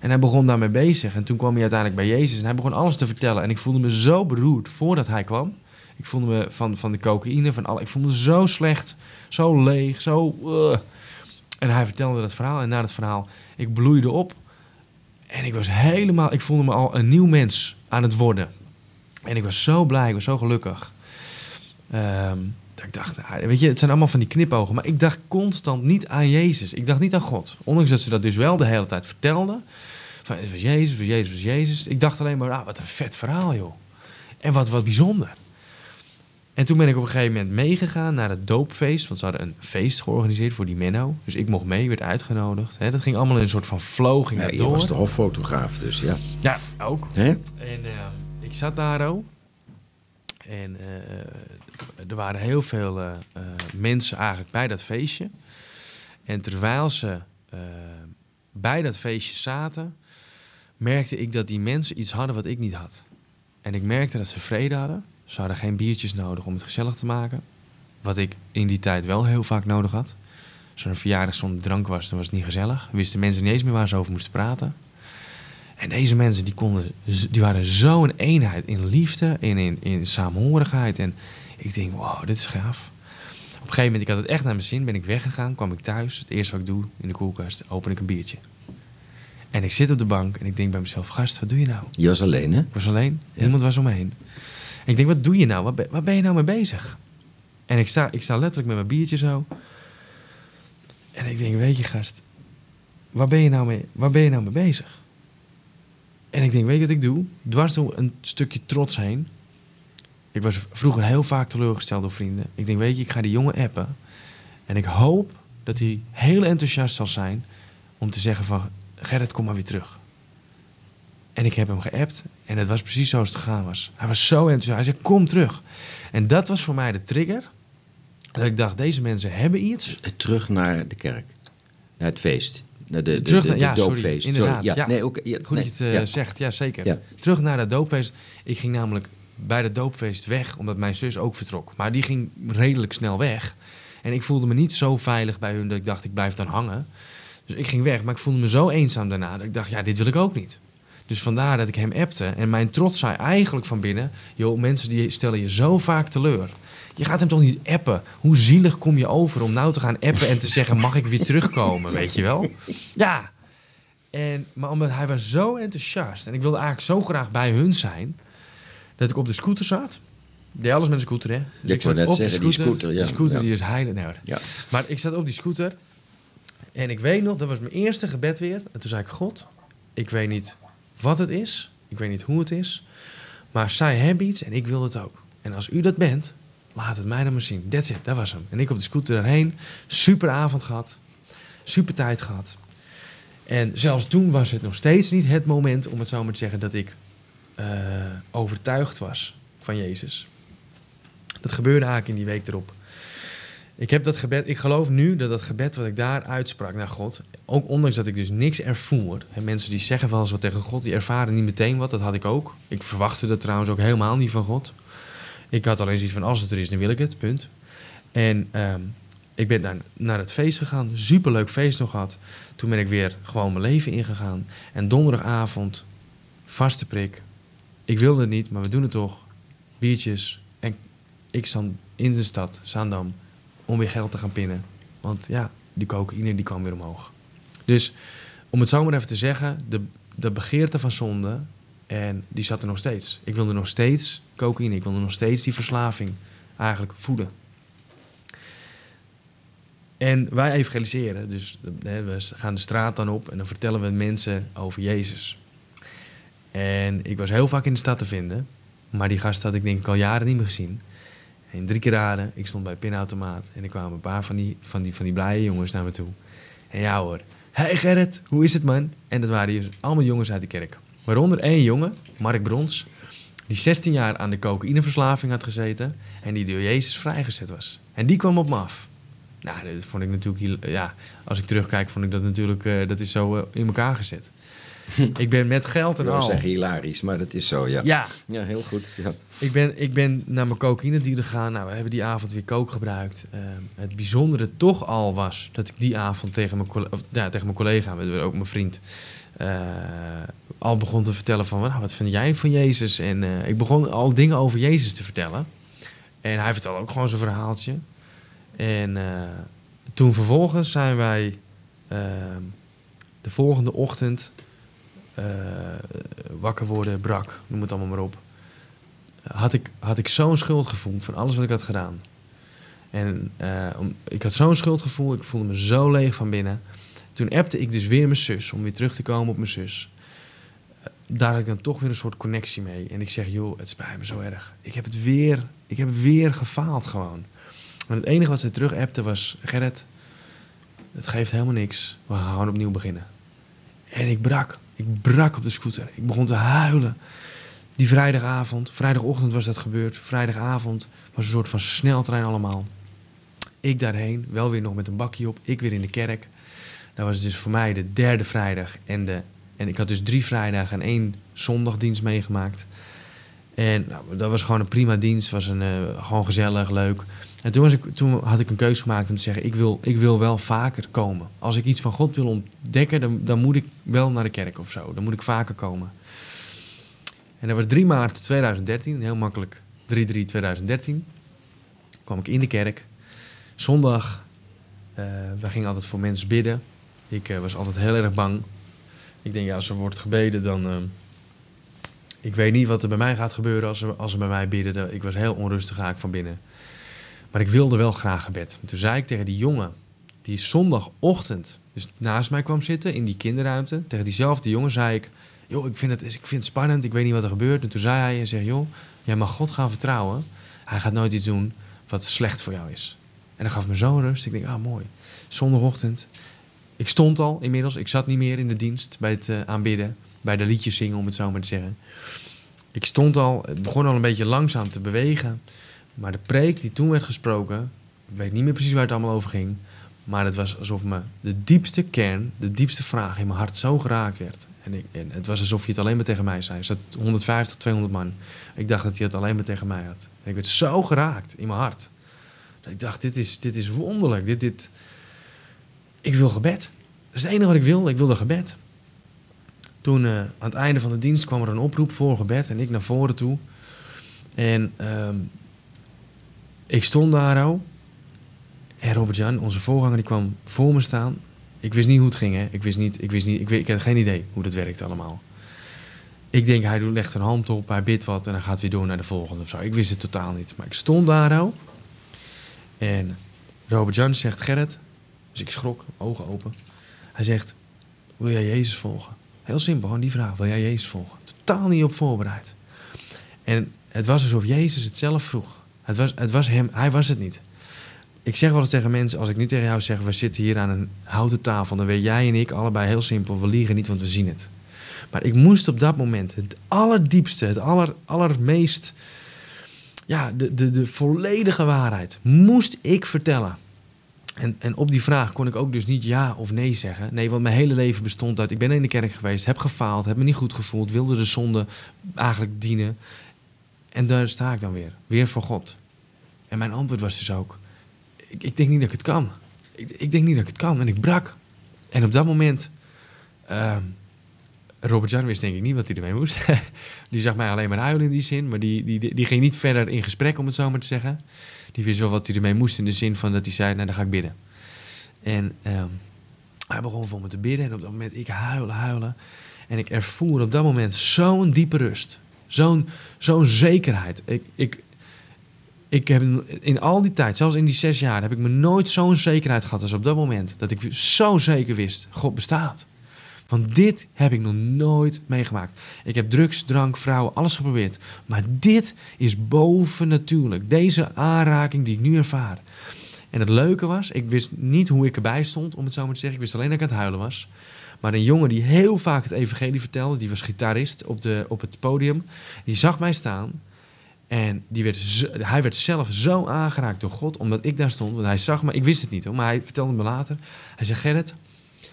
En hij begon daarmee bezig. En toen kwam hij uiteindelijk bij Jezus en hij begon alles te vertellen. En ik voelde me zo beroerd voordat hij kwam. Ik voelde me van, van de cocaïne, van alle. Ik voelde me zo slecht, zo leeg, zo. uh. En hij vertelde dat verhaal. En na het verhaal, ik bloeide op. En ik was helemaal, ik voelde me al een nieuw mens aan het worden. En ik was zo blij, ik was zo gelukkig. Ehm, dat ik dacht, nou, weet je, het zijn allemaal van die knipogen. Maar ik dacht constant niet aan Jezus. Ik dacht niet aan God. Ondanks dat ze dat dus wel de hele tijd vertelden. Van, het was Jezus, het was Jezus, het was Jezus. Ik dacht alleen maar, ah, wat een vet verhaal, joh. En wat, wat bijzonder. En toen ben ik op een gegeven moment meegegaan naar het doopfeest. Want ze hadden een feest georganiseerd voor die Menno. Dus ik mocht mee, werd uitgenodigd. Dat ging allemaal in een soort van flow, ging Ja, je door. was de hoffotograaf, dus ja. Ja, ook. En ik zat daar ook. En eh, er waren heel veel eh, eh, mensen eigenlijk bij dat feestje. En terwijl ze eh, bij dat feestje zaten, merkte ik dat die mensen iets hadden wat ik niet had. En ik merkte dat ze vrede hadden. Ze hadden geen biertjes nodig om het gezellig te maken. Wat ik in die tijd wel heel vaak nodig had. Als er een verjaardag zonder drank was, dan was het niet gezellig. Wisten mensen niet eens meer waar ze over moesten praten. En deze mensen die konden, die waren zo een eenheid in liefde en in, in saamhorigheid. En ik denk, wow, dit is gaaf. Op een gegeven moment, ik had het echt naar mijn zin, ben ik weggegaan, kwam ik thuis. Het eerste wat ik doe in de koelkast, open ik een biertje. En ik zit op de bank en ik denk bij mezelf, gast, wat doe je nou? Je was alleen, hè? Ik was alleen, Ja. niemand was om me heen. En ik denk, wat doe je nou? Waar ben, waar ben je nou mee bezig? En ik sta, ik sta letterlijk met mijn biertje zo. En ik denk, weet je gast, waar ben je nou mee, waar ben je nou mee bezig? En ik denk, weet je wat ik doe? Dwars door een stukje trots heen. Ik was vroeger heel vaak teleurgesteld door vrienden. Ik denk, weet je, ik ga die jongen appen. En ik hoop dat hij heel enthousiast zal zijn om te zeggen van... Gerrit, kom maar weer terug. En ik heb hem geappt en het was precies zoals het gegaan was. Hij was zo enthousiast. Hij zei, kom terug. En dat was voor mij de trigger. Dat ik dacht, deze mensen hebben iets. Terug naar de kerk. Naar het feest. Naar de, de, Terug de, naar, de ja, sorry, doopfeest. inderdaad. Ja, ja. Nee, ja, Goed nee, dat je het eh, zegt, ja zeker. Terug naar dat doopfeest. Ik ging namelijk bij dat doopfeest weg, omdat mijn zus ook vertrok. Maar die ging redelijk snel weg. En ik voelde me niet zo veilig bij hun dat ik dacht, ik blijf dan hangen. Dus ik ging weg, maar ik voelde me zo eenzaam daarna dat ik dacht, ja, dit wil ik ook niet. Dus vandaar dat ik hem appte. En mijn trots zei eigenlijk van binnen... joh, mensen die stellen je zo vaak teleur. Je gaat hem toch niet appen? Hoe zielig kom je over om nou te gaan appen en te zeggen... mag ik weer terugkomen, weet je wel? Ja. En, maar omdat hij was zo enthousiast... en ik wilde eigenlijk zo graag bij hun zijn... dat ik op de scooter zat. Ik deed alles met een scooter, hè? Dus Ik zat wou net op de zeggen, die scooter, ja. Die scooter Ja. die is heilig. Nee, hoor. Ja. Maar ik zat op die scooter... en ik weet nog, dat was mijn eerste gebed weer. En toen zei ik, God, ik weet niet wat het is. Ik weet niet hoe het is. Maar zij hebben iets en ik wil het ook. En als u dat bent, laat het mij dan maar zien. That's it, dat was hem. En ik op de scooter daarheen. Super avond gehad. Super tijd gehad. En zelfs toen was het nog steeds niet het moment, om het zo maar te zeggen, dat ik eh, overtuigd was van Jezus. Dat gebeurde eigenlijk in die week erop. Ik heb dat gebed, ik geloof nu dat dat gebed wat ik daar uitsprak naar God, ook ondanks dat ik dus niks ervoer. En mensen die zeggen wel eens wat tegen God, die ervaren niet meteen wat, dat had ik ook. Ik verwachtte dat trouwens ook helemaal niet van God. Ik had alleen zoiets van, als het er is, dan wil ik het, punt. En ehm, ik ben naar, naar het feest gegaan. Superleuk feest nog gehad. Toen ben ik weer gewoon mijn leven ingegaan. En donderdagavond, vaste prik. Ik wilde het niet, maar we doen het toch. Biertjes. En ik stond in de stad, Zaandam, om weer geld te gaan pinnen. Want ja, die cocaïne die kwam weer omhoog. Dus om het zo maar even te zeggen, de, de begeerte van zonde, en die zat er nog steeds. Ik wilde nog steeds cocaïne, ik wilde nog steeds die verslaving eigenlijk voeden. En wij evangeliseren, dus we gaan de straat dan op en dan vertellen we mensen over Jezus. En ik was heel vaak in de stad te vinden, maar die gast had ik denk ik al jaren niet meer gezien. En drie keer raden, ik stond bij pinautomaat en er kwamen een paar van die, van die, van die blije jongens naar me toe. En ja hoor, hey Gerrit, hoe is het man? En dat waren dus allemaal jongens uit de kerk. Waaronder één jongen, Mark Brons, die 16 jaar aan de cocaïneverslaving had gezeten en die door Jezus vrijgezet was. En die kwam op me af. Nou, dat vond ik natuurlijk, ja, als ik terugkijk, vond ik dat natuurlijk, eh, dat is zo eh, in elkaar gezet. *laughs* ik ben met geld en Ik wil al. zeggen hilarisch, maar dat is zo, ja. Ja, Ja, heel goed. Ja. ik ben, ik ben naar mijn cocaïne dealer gegaan. Nou, we hebben die avond weer coke gebruikt. Eh, het bijzondere toch al was dat ik die avond tegen mijn, colle- of, ja, tegen mijn collega, ook mijn vriend, al begon te vertellen van, nou, wat vind jij van Jezus? En eh, ik begon al dingen over Jezus te vertellen. En hij vertelde ook gewoon zijn verhaaltje. En eh, toen vervolgens zijn wij eh, de volgende ochtend eh, wakker worden, brak, noem het allemaal maar op had ik, had ik zo'n schuldgevoel van alles wat ik had gedaan. En om, ik had zo'n schuldgevoel, ik voelde me zo leeg van binnen. Toen appte ik dus weer mijn zus, om weer terug te komen op mijn zus. Daar had ik dan toch weer een soort connectie mee. En ik zeg, joh, het spijt me zo erg. Ik heb het weer, ik heb weer gefaald gewoon. En het enige wat ze terug appte was, Gerrit, het geeft helemaal niks. We gaan gewoon opnieuw beginnen. En ik brak. Ik brak op de scooter. Ik begon te huilen. Die vrijdagavond, vrijdagochtend was dat gebeurd. Vrijdagavond was een soort van sneltrein allemaal. Ik daarheen, wel weer nog met een bakje op. Ik weer in de kerk. Dat was dus voor mij de derde vrijdag. En, de, en ik had dus drie vrijdagen en één zondagdienst meegemaakt. En nou, dat was gewoon een prima dienst. Was een, eh, gewoon gezellig, leuk. En toen, was ik, toen had ik een keuze gemaakt om te zeggen... Ik wil, ik wil wel vaker komen. Als ik iets van God wil ontdekken... Dan, dan moet ik wel naar de kerk of zo. Dan moet ik vaker komen. En dat was 3 maart 2013, heel makkelijk 3-3-2013. kwam ik in de kerk. Zondag, eh wij gingen altijd voor mensen bidden. Ik eh, was altijd heel erg bang. Ik denk, ja, als er wordt gebeden, dan... eh, ik weet niet wat er bij mij gaat gebeuren als ze, als ze bij mij bidden. Ik was heel onrustig raak van binnen. Maar ik wilde wel graag gebed. Toen zei ik tegen die jongen, die zondagochtend dus naast mij kwam zitten in die kinderruimte. Tegen diezelfde jongen zei ik, joh, ik vind, het, ik vind het spannend, ik weet niet wat er gebeurt. En toen zei hij, en zeg, joh, jij mag God gaan vertrouwen. Hij gaat nooit iets doen wat slecht voor jou is. En dat gaf me zo'n rust. Ik denk, ah, mooi. Zondagochtend. Ik stond al inmiddels. Ik zat niet meer in de dienst bij het eh, aanbidden. Bij de liedjes zingen, om het zo maar te zeggen. Ik stond al, het begon al een beetje langzaam te bewegen. Maar de preek die toen werd gesproken, ik weet niet meer precies waar het allemaal over ging. Maar het was alsof me de diepste kern, de diepste vraag in mijn hart zo geraakt werd. En, en het was alsof hij het alleen maar tegen mij zei. Er zat 150, 200 man. Ik dacht dat hij het alleen maar tegen mij had. Ik werd zo geraakt in mijn hart. Dat ik dacht, dit is, dit is wonderlijk. Dit, dit... Ik wil gebed. Dat is het enige wat ik wil. Ik wilde gebed. Toen eh, aan het einde van de dienst kwam er een oproep voor gebed. En ik naar voren toe. En ehm, ik stond daar al. En Robert-Jan, onze voorganger, die kwam voor me staan. Ik wist niet hoe het ging, hè. Ik wist niet, ik wist niet, ik, weet, ik had geen idee hoe dat werkte allemaal. Ik denk, hij legt een hand op, hij bidt wat en hij gaat weer door naar de volgende of zo. Ik wist het totaal niet. Maar ik stond daar al. En Robert-Jan zegt, Gerrit. Dus ik schrok, ogen open. Hij zegt, wil jij Jezus volgen? Heel simpel, gewoon die vraag. Wil jij Jezus volgen? Totaal niet op voorbereid. En het was alsof Jezus het zelf vroeg. Het was, het was hem, hij was het niet. Ik zeg wel eens tegen mensen, als ik nu tegen jou zeg... we zitten hier aan een houten tafel... dan weet jij en ik allebei heel simpel... we liegen niet, want we zien het. Maar ik moest op dat moment het allerdiepste... het aller, allermeest... ja, de, de, de volledige waarheid... moest ik vertellen. En, en op die vraag kon ik ook dus niet ja of nee zeggen. Nee, want mijn hele leven bestond uit... ik ben in de kerk geweest, heb gefaald... heb me niet goed gevoeld... wilde de zonde eigenlijk dienen... En daar sta ik dan weer. Weer voor God. En mijn antwoord was dus ook... ik, ik denk niet dat ik het kan. Ik, ik denk niet dat ik het kan. En ik brak. En op dat moment... ehm, Robert Jan wist denk ik niet wat hij ermee moest. *laughs* die zag mij alleen maar huilen in die zin. Maar die, die, die ging niet verder in gesprek, om het zo maar te zeggen. Die wist wel wat hij ermee moest in de zin van dat hij zei... Nou, dan ga ik bidden. En ehm, hij begon voor me te bidden. En op dat moment, ik huilen, huilen. En ik ervoer op dat moment zo'n diepe rust. Zo'n zo'n zekerheid. Ik, ik, ik heb in al die tijd, zelfs in die zes jaar, heb ik me nooit zo'n zekerheid gehad als op dat moment. Dat ik zo zeker wist, God bestaat. Want dit heb ik nog nooit meegemaakt. Ik heb drugs, drank, vrouwen, alles geprobeerd. Maar dit is bovennatuurlijk. Deze aanraking die ik nu ervaar. En het leuke was, ik wist niet hoe ik erbij stond, om het zo maar te zeggen. Ik wist alleen dat ik aan het huilen was. Maar een jongen die heel vaak het evangelie vertelde, die was gitarist op, de, op het podium, die zag mij staan. En die werd hij werd zelf zo aangeraakt door God, omdat ik daar stond. Want hij zag me, ik wist het niet hoor, maar hij vertelde me later. Hij zei, Gerrit,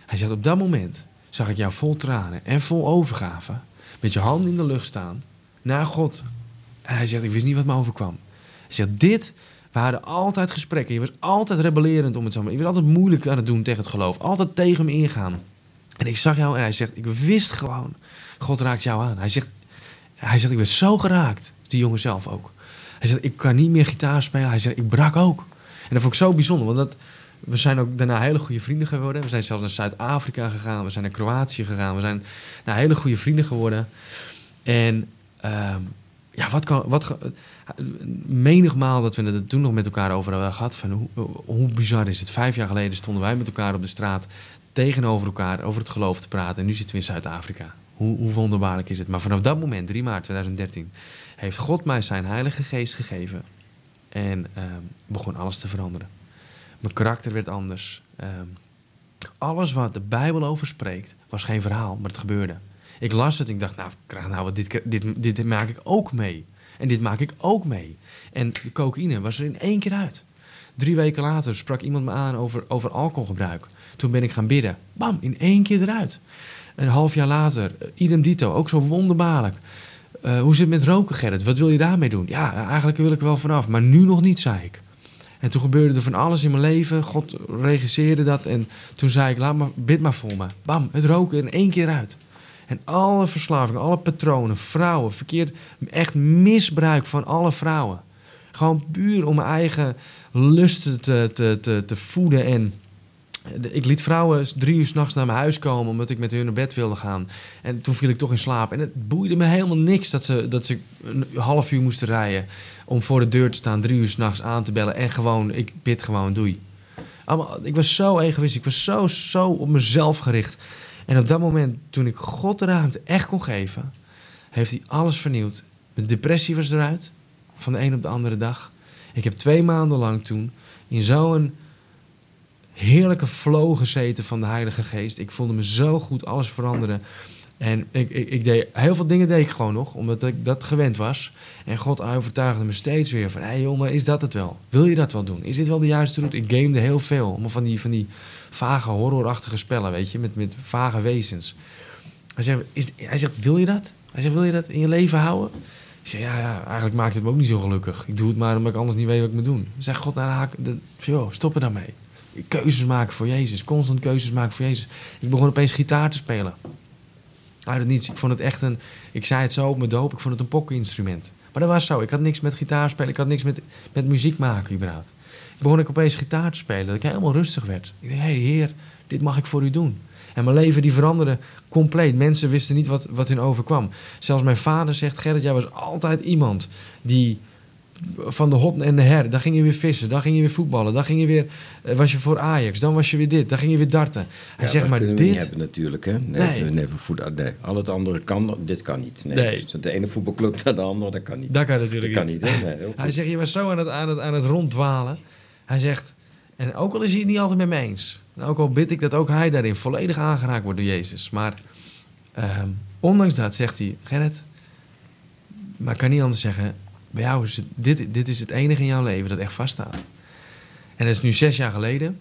hij zegt, op dat moment zag ik jou vol tranen en vol overgave, met je handen in de lucht staan, naar God. En hij zegt, ik wist niet wat me overkwam. Hij zegt, dit we hadden altijd gesprekken. Je was altijd rebellerend om het zo maar. Je was altijd moeilijk aan het doen tegen het geloof. Altijd tegen me ingaan. En ik zag jou en hij zegt, ik wist gewoon, God raakt jou aan. Hij zegt, hij zegt ik werd zo geraakt. Die jongen zelf ook. Hij zegt, ik kan niet meer gitaar spelen. Hij zegt, ik brak ook. En dat vond ik zo bijzonder, want dat, we zijn ook daarna hele goede vrienden geworden. We zijn zelfs naar Zuid-Afrika gegaan. We zijn naar Kroatië gegaan. We zijn naar hele goede vrienden geworden. En ehm, ja, wat kan... Wat, menigmaal dat we het toen nog met elkaar over hebben gehad. Van hoe, hoe bizar is het? Vijf jaar geleden stonden wij met elkaar op de straat tegenover elkaar over het geloof te praten. En nu zitten we in Zuid-Afrika. Hoe, hoe wonderbaarlijk is het? Maar vanaf dat moment, 3 maart 2013, heeft God mij zijn Heilige Geest gegeven. En ehm, begon alles te veranderen. Mijn karakter werd anders. Ehm, alles wat de Bijbel over spreekt, was geen verhaal, maar het gebeurde. Ik las het en ik dacht, nou, krijg nou wat, dit, dit, dit maak ik ook mee. En dit maak ik ook mee. En de cocaïne was er in één keer uit. Drie weken later sprak iemand me aan over, over alcoholgebruik. Toen ben ik gaan bidden. Bam, in één keer eruit. Een half jaar later, eh, idem dito, ook zo wonderbaarlijk. Eh, hoe zit het met roken, Gerrit? Wat wil je daarmee doen? Ja, eigenlijk wil ik er wel vanaf, maar nu nog niet, zei ik. En toen gebeurde er van alles in mijn leven. God regisseerde dat. En toen zei ik, laat maar, bid maar voor me. Bam, het roken in één keer uit. En alle verslavingen, alle patronen, vrouwen, verkeerd, echt misbruik van alle vrouwen. Gewoon puur om mijn eigen lusten te, te, te, te voeden. En ik liet vrouwen drie uur s'nachts naar mijn huis komen omdat ik met hun naar bed wilde gaan. En toen viel ik toch in slaap. En het boeide me helemaal niks dat ze, dat ze een half uur moesten rijden om voor de deur te staan, drie uur s'nachts aan te bellen. En gewoon, ik bid gewoon, doei. Ik was zo egoïstisch, ik was zo, zo op mezelf gericht. En op dat moment, toen ik God de ruimte echt kon geven, heeft hij alles vernieuwd. Mijn depressie was eruit, van de een op de andere dag. Ik heb twee maanden lang toen in zo'n heerlijke flow gezeten van de Heilige Geest. Ik voelde me zo goed, alles veranderde. En ik, ik, ik deed, heel veel dingen deed ik gewoon nog, omdat ik dat gewend was. En God overtuigde me steeds weer van... hé hey is dat het wel? Wil je dat wel doen? Is dit wel de juiste route? Ik gamede heel veel. Allemaal van die, van die vage, horrorachtige spellen, weet je? Met, met vage wezens. Hij zegt, is, hij zegt, wil je dat? Hij zegt, wil je dat in je leven houden? Ik zeg, ja, ja, eigenlijk maakt het me ook niet zo gelukkig. Ik doe het maar omdat ik anders niet weet wat ik moet doen. Zegt God, nou, joh, stop er dan mee. Keuzes maken voor Jezus. Constant keuzes maken voor Jezus. Ik begon opeens gitaar te spelen. Uit het niets. Ik vond het echt een... Ik zei het zo op mijn doop. Ik vond het een pokkeninstrument. Maar dat was zo. Ik had niks met gitaar spelen. Ik had niks met, met muziek maken überhaupt. Ik begon ik opeens gitaar te spelen. Dat ik helemaal rustig werd. Ik dacht, hé hey, heer, dit mag ik voor u doen. En mijn leven die veranderde compleet. Mensen wisten niet wat, wat hun overkwam. Zelfs mijn vader zegt, Gerrit, jij was altijd iemand die van de hot en de her. Dan ging je weer vissen, dan ging je weer voetballen, dan ging je weer, eh, was je voor Ajax, dan was je weer dit, dan ging je weer darten. Hij Ja, zegt maar kunnen we niet dit, hebben natuurlijk, hè? Nee, Nee. nee. voet- nee. Al het andere kan, dit kan niet. Nee. Nee. Dus de ene voetbalclub naar de andere, dat kan niet. dat kan natuurlijk dat kan niet. niet, hè? Nee, Hij zegt, je was zo aan het, aan, het, aan het ronddwalen. Hij zegt, en ook al is hij het niet altijd met me eens. En ook al bid ik dat ook hij daarin volledig aangeraakt wordt door Jezus. Maar ehm, ondanks dat zegt hij, Gerrit, maar ik kan niet anders zeggen. Bij jou dit, dit is het enige in jouw leven dat echt vaststaat. En dat is nu zes jaar geleden.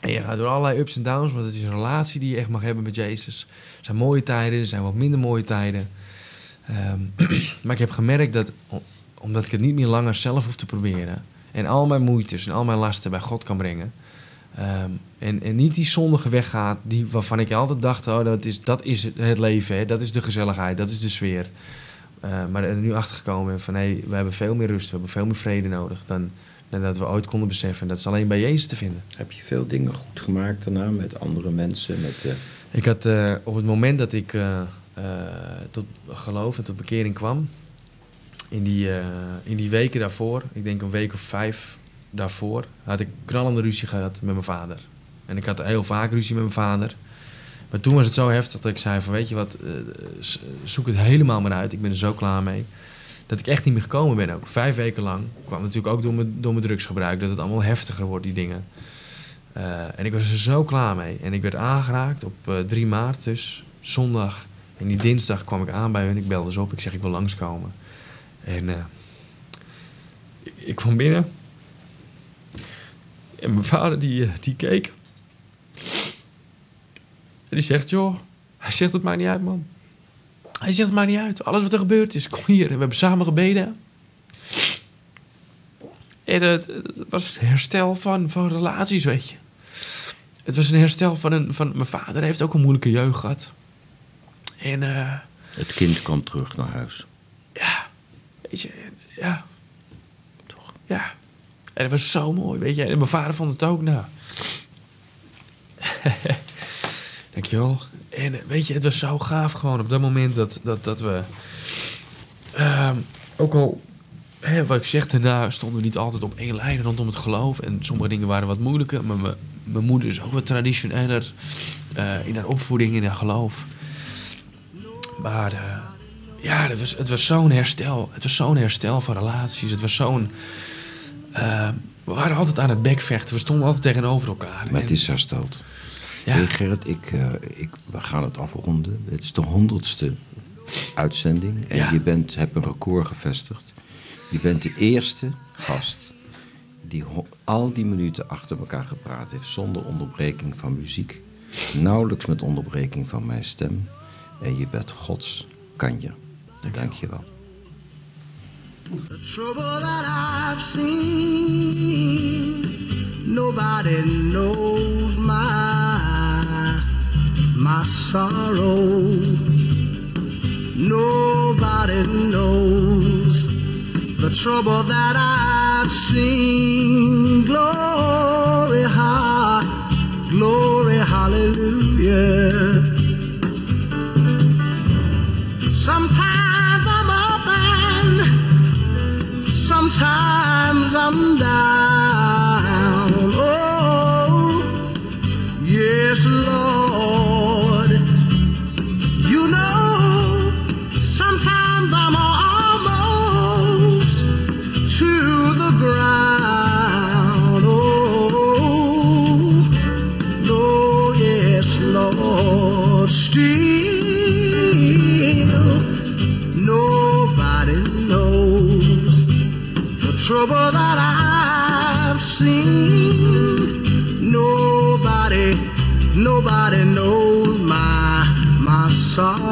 En je gaat door allerlei ups en downs, want het is een relatie die je echt mag hebben met Jezus. Er zijn mooie tijden, er zijn wat minder mooie tijden. Ehm, *clears throat* maar ik heb gemerkt dat, omdat ik het niet meer langer zelf hoef te proberen, En al mijn moeites en al mijn lasten bij God kan brengen. Ehm, en, en niet die zondige weg gaat die, waarvan ik altijd dacht, oh, dat is, dat is het- leven, dat is de gezelligheid, dat is de sfeer. Eh, maar er nu achter gekomen van hé, we hebben veel meer rust, we hebben veel meer vrede nodig dan, dan dat we ooit konden beseffen. En dat is alleen bij Jezus te vinden. Heb je veel dingen goed gemaakt daarna met andere mensen? Met, eh, Ik had eh, op het moment dat ik tot geloof en tot bekering kwam, in die, in die weken daarvoor, ik denk een week of vijf daarvoor, had ik knallende ruzie gehad met mijn vader. En ik had heel vaak ruzie met mijn vader. Maar toen was het zo heftig dat ik zei van weet je wat, eh, zoek het helemaal maar uit. Ik ben er zo klaar mee. Dat ik echt niet meer gekomen ben ook. Vijf weken lang. Kwam natuurlijk ook door mijn, door mijn drugsgebruik. Dat het allemaal heftiger wordt, die dingen. Eh, en ik was er zo klaar mee. En ik werd aangeraakt op eh, 3 maart, dus zondag. En die dinsdag kwam ik aan bij hun. Ik belde ze op. Ik zeg, ik wil langskomen. En eh, ik, ik kwam binnen. En mijn vader die, eh, die keek. En die zegt, joh. Hij zegt, het maakt niet uit, man. Hij zegt, het maakt niet uit. Alles wat er gebeurd is, kom hier. En we hebben samen gebeden. En het, het was een herstel van, van relaties, weet je. Het was een herstel van een... Van, mijn vader heeft ook een moeilijke jeugd gehad. En eh, het kind kwam terug naar huis. ja, weet je, ja. Toch? Ja. En het was zo mooi, weet je. En mijn vader vond het ook, nou. *laughs* Dankjewel. En eh, weet je, het was zo gaaf gewoon op dat moment dat, dat, dat we... ehm, ook al, hè, wat ik zeg, daarna stonden we niet altijd op één lijn rondom het geloof. En sommige dingen waren wat moeilijker. Maar mijn- mijn moeder is ook wat traditioneler eh, in haar opvoeding, in haar geloof. Maar eh, ja, het was, het was zo'n herstel. Het was zo'n herstel van relaties. Het was zo'n... we waren altijd aan het bekvechten. We stonden altijd tegenover elkaar. Maar het is hersteld. Ja. Hey Gerrit, ik, eh, ik, we gaan het afronden. Het is de honderdste uitzending. En Ja. je bent, hebt een record gevestigd. Je bent de eerste gast die al die minuten achter elkaar gepraat heeft... zonder onderbreking van muziek. Nauwelijks met onderbreking van mijn stem. En je bent Gods kanje. Dank je wel. The trouble that I've seen, nobody knows my my sorrow. Nobody knows the trouble that I've seen. Glory, ha, glory, hallelujah. Sometimes I'm up and sometimes I'm down. Lord. Still, nobody knows the trouble that I've seen. Nobody, nobody knows my my sorrow.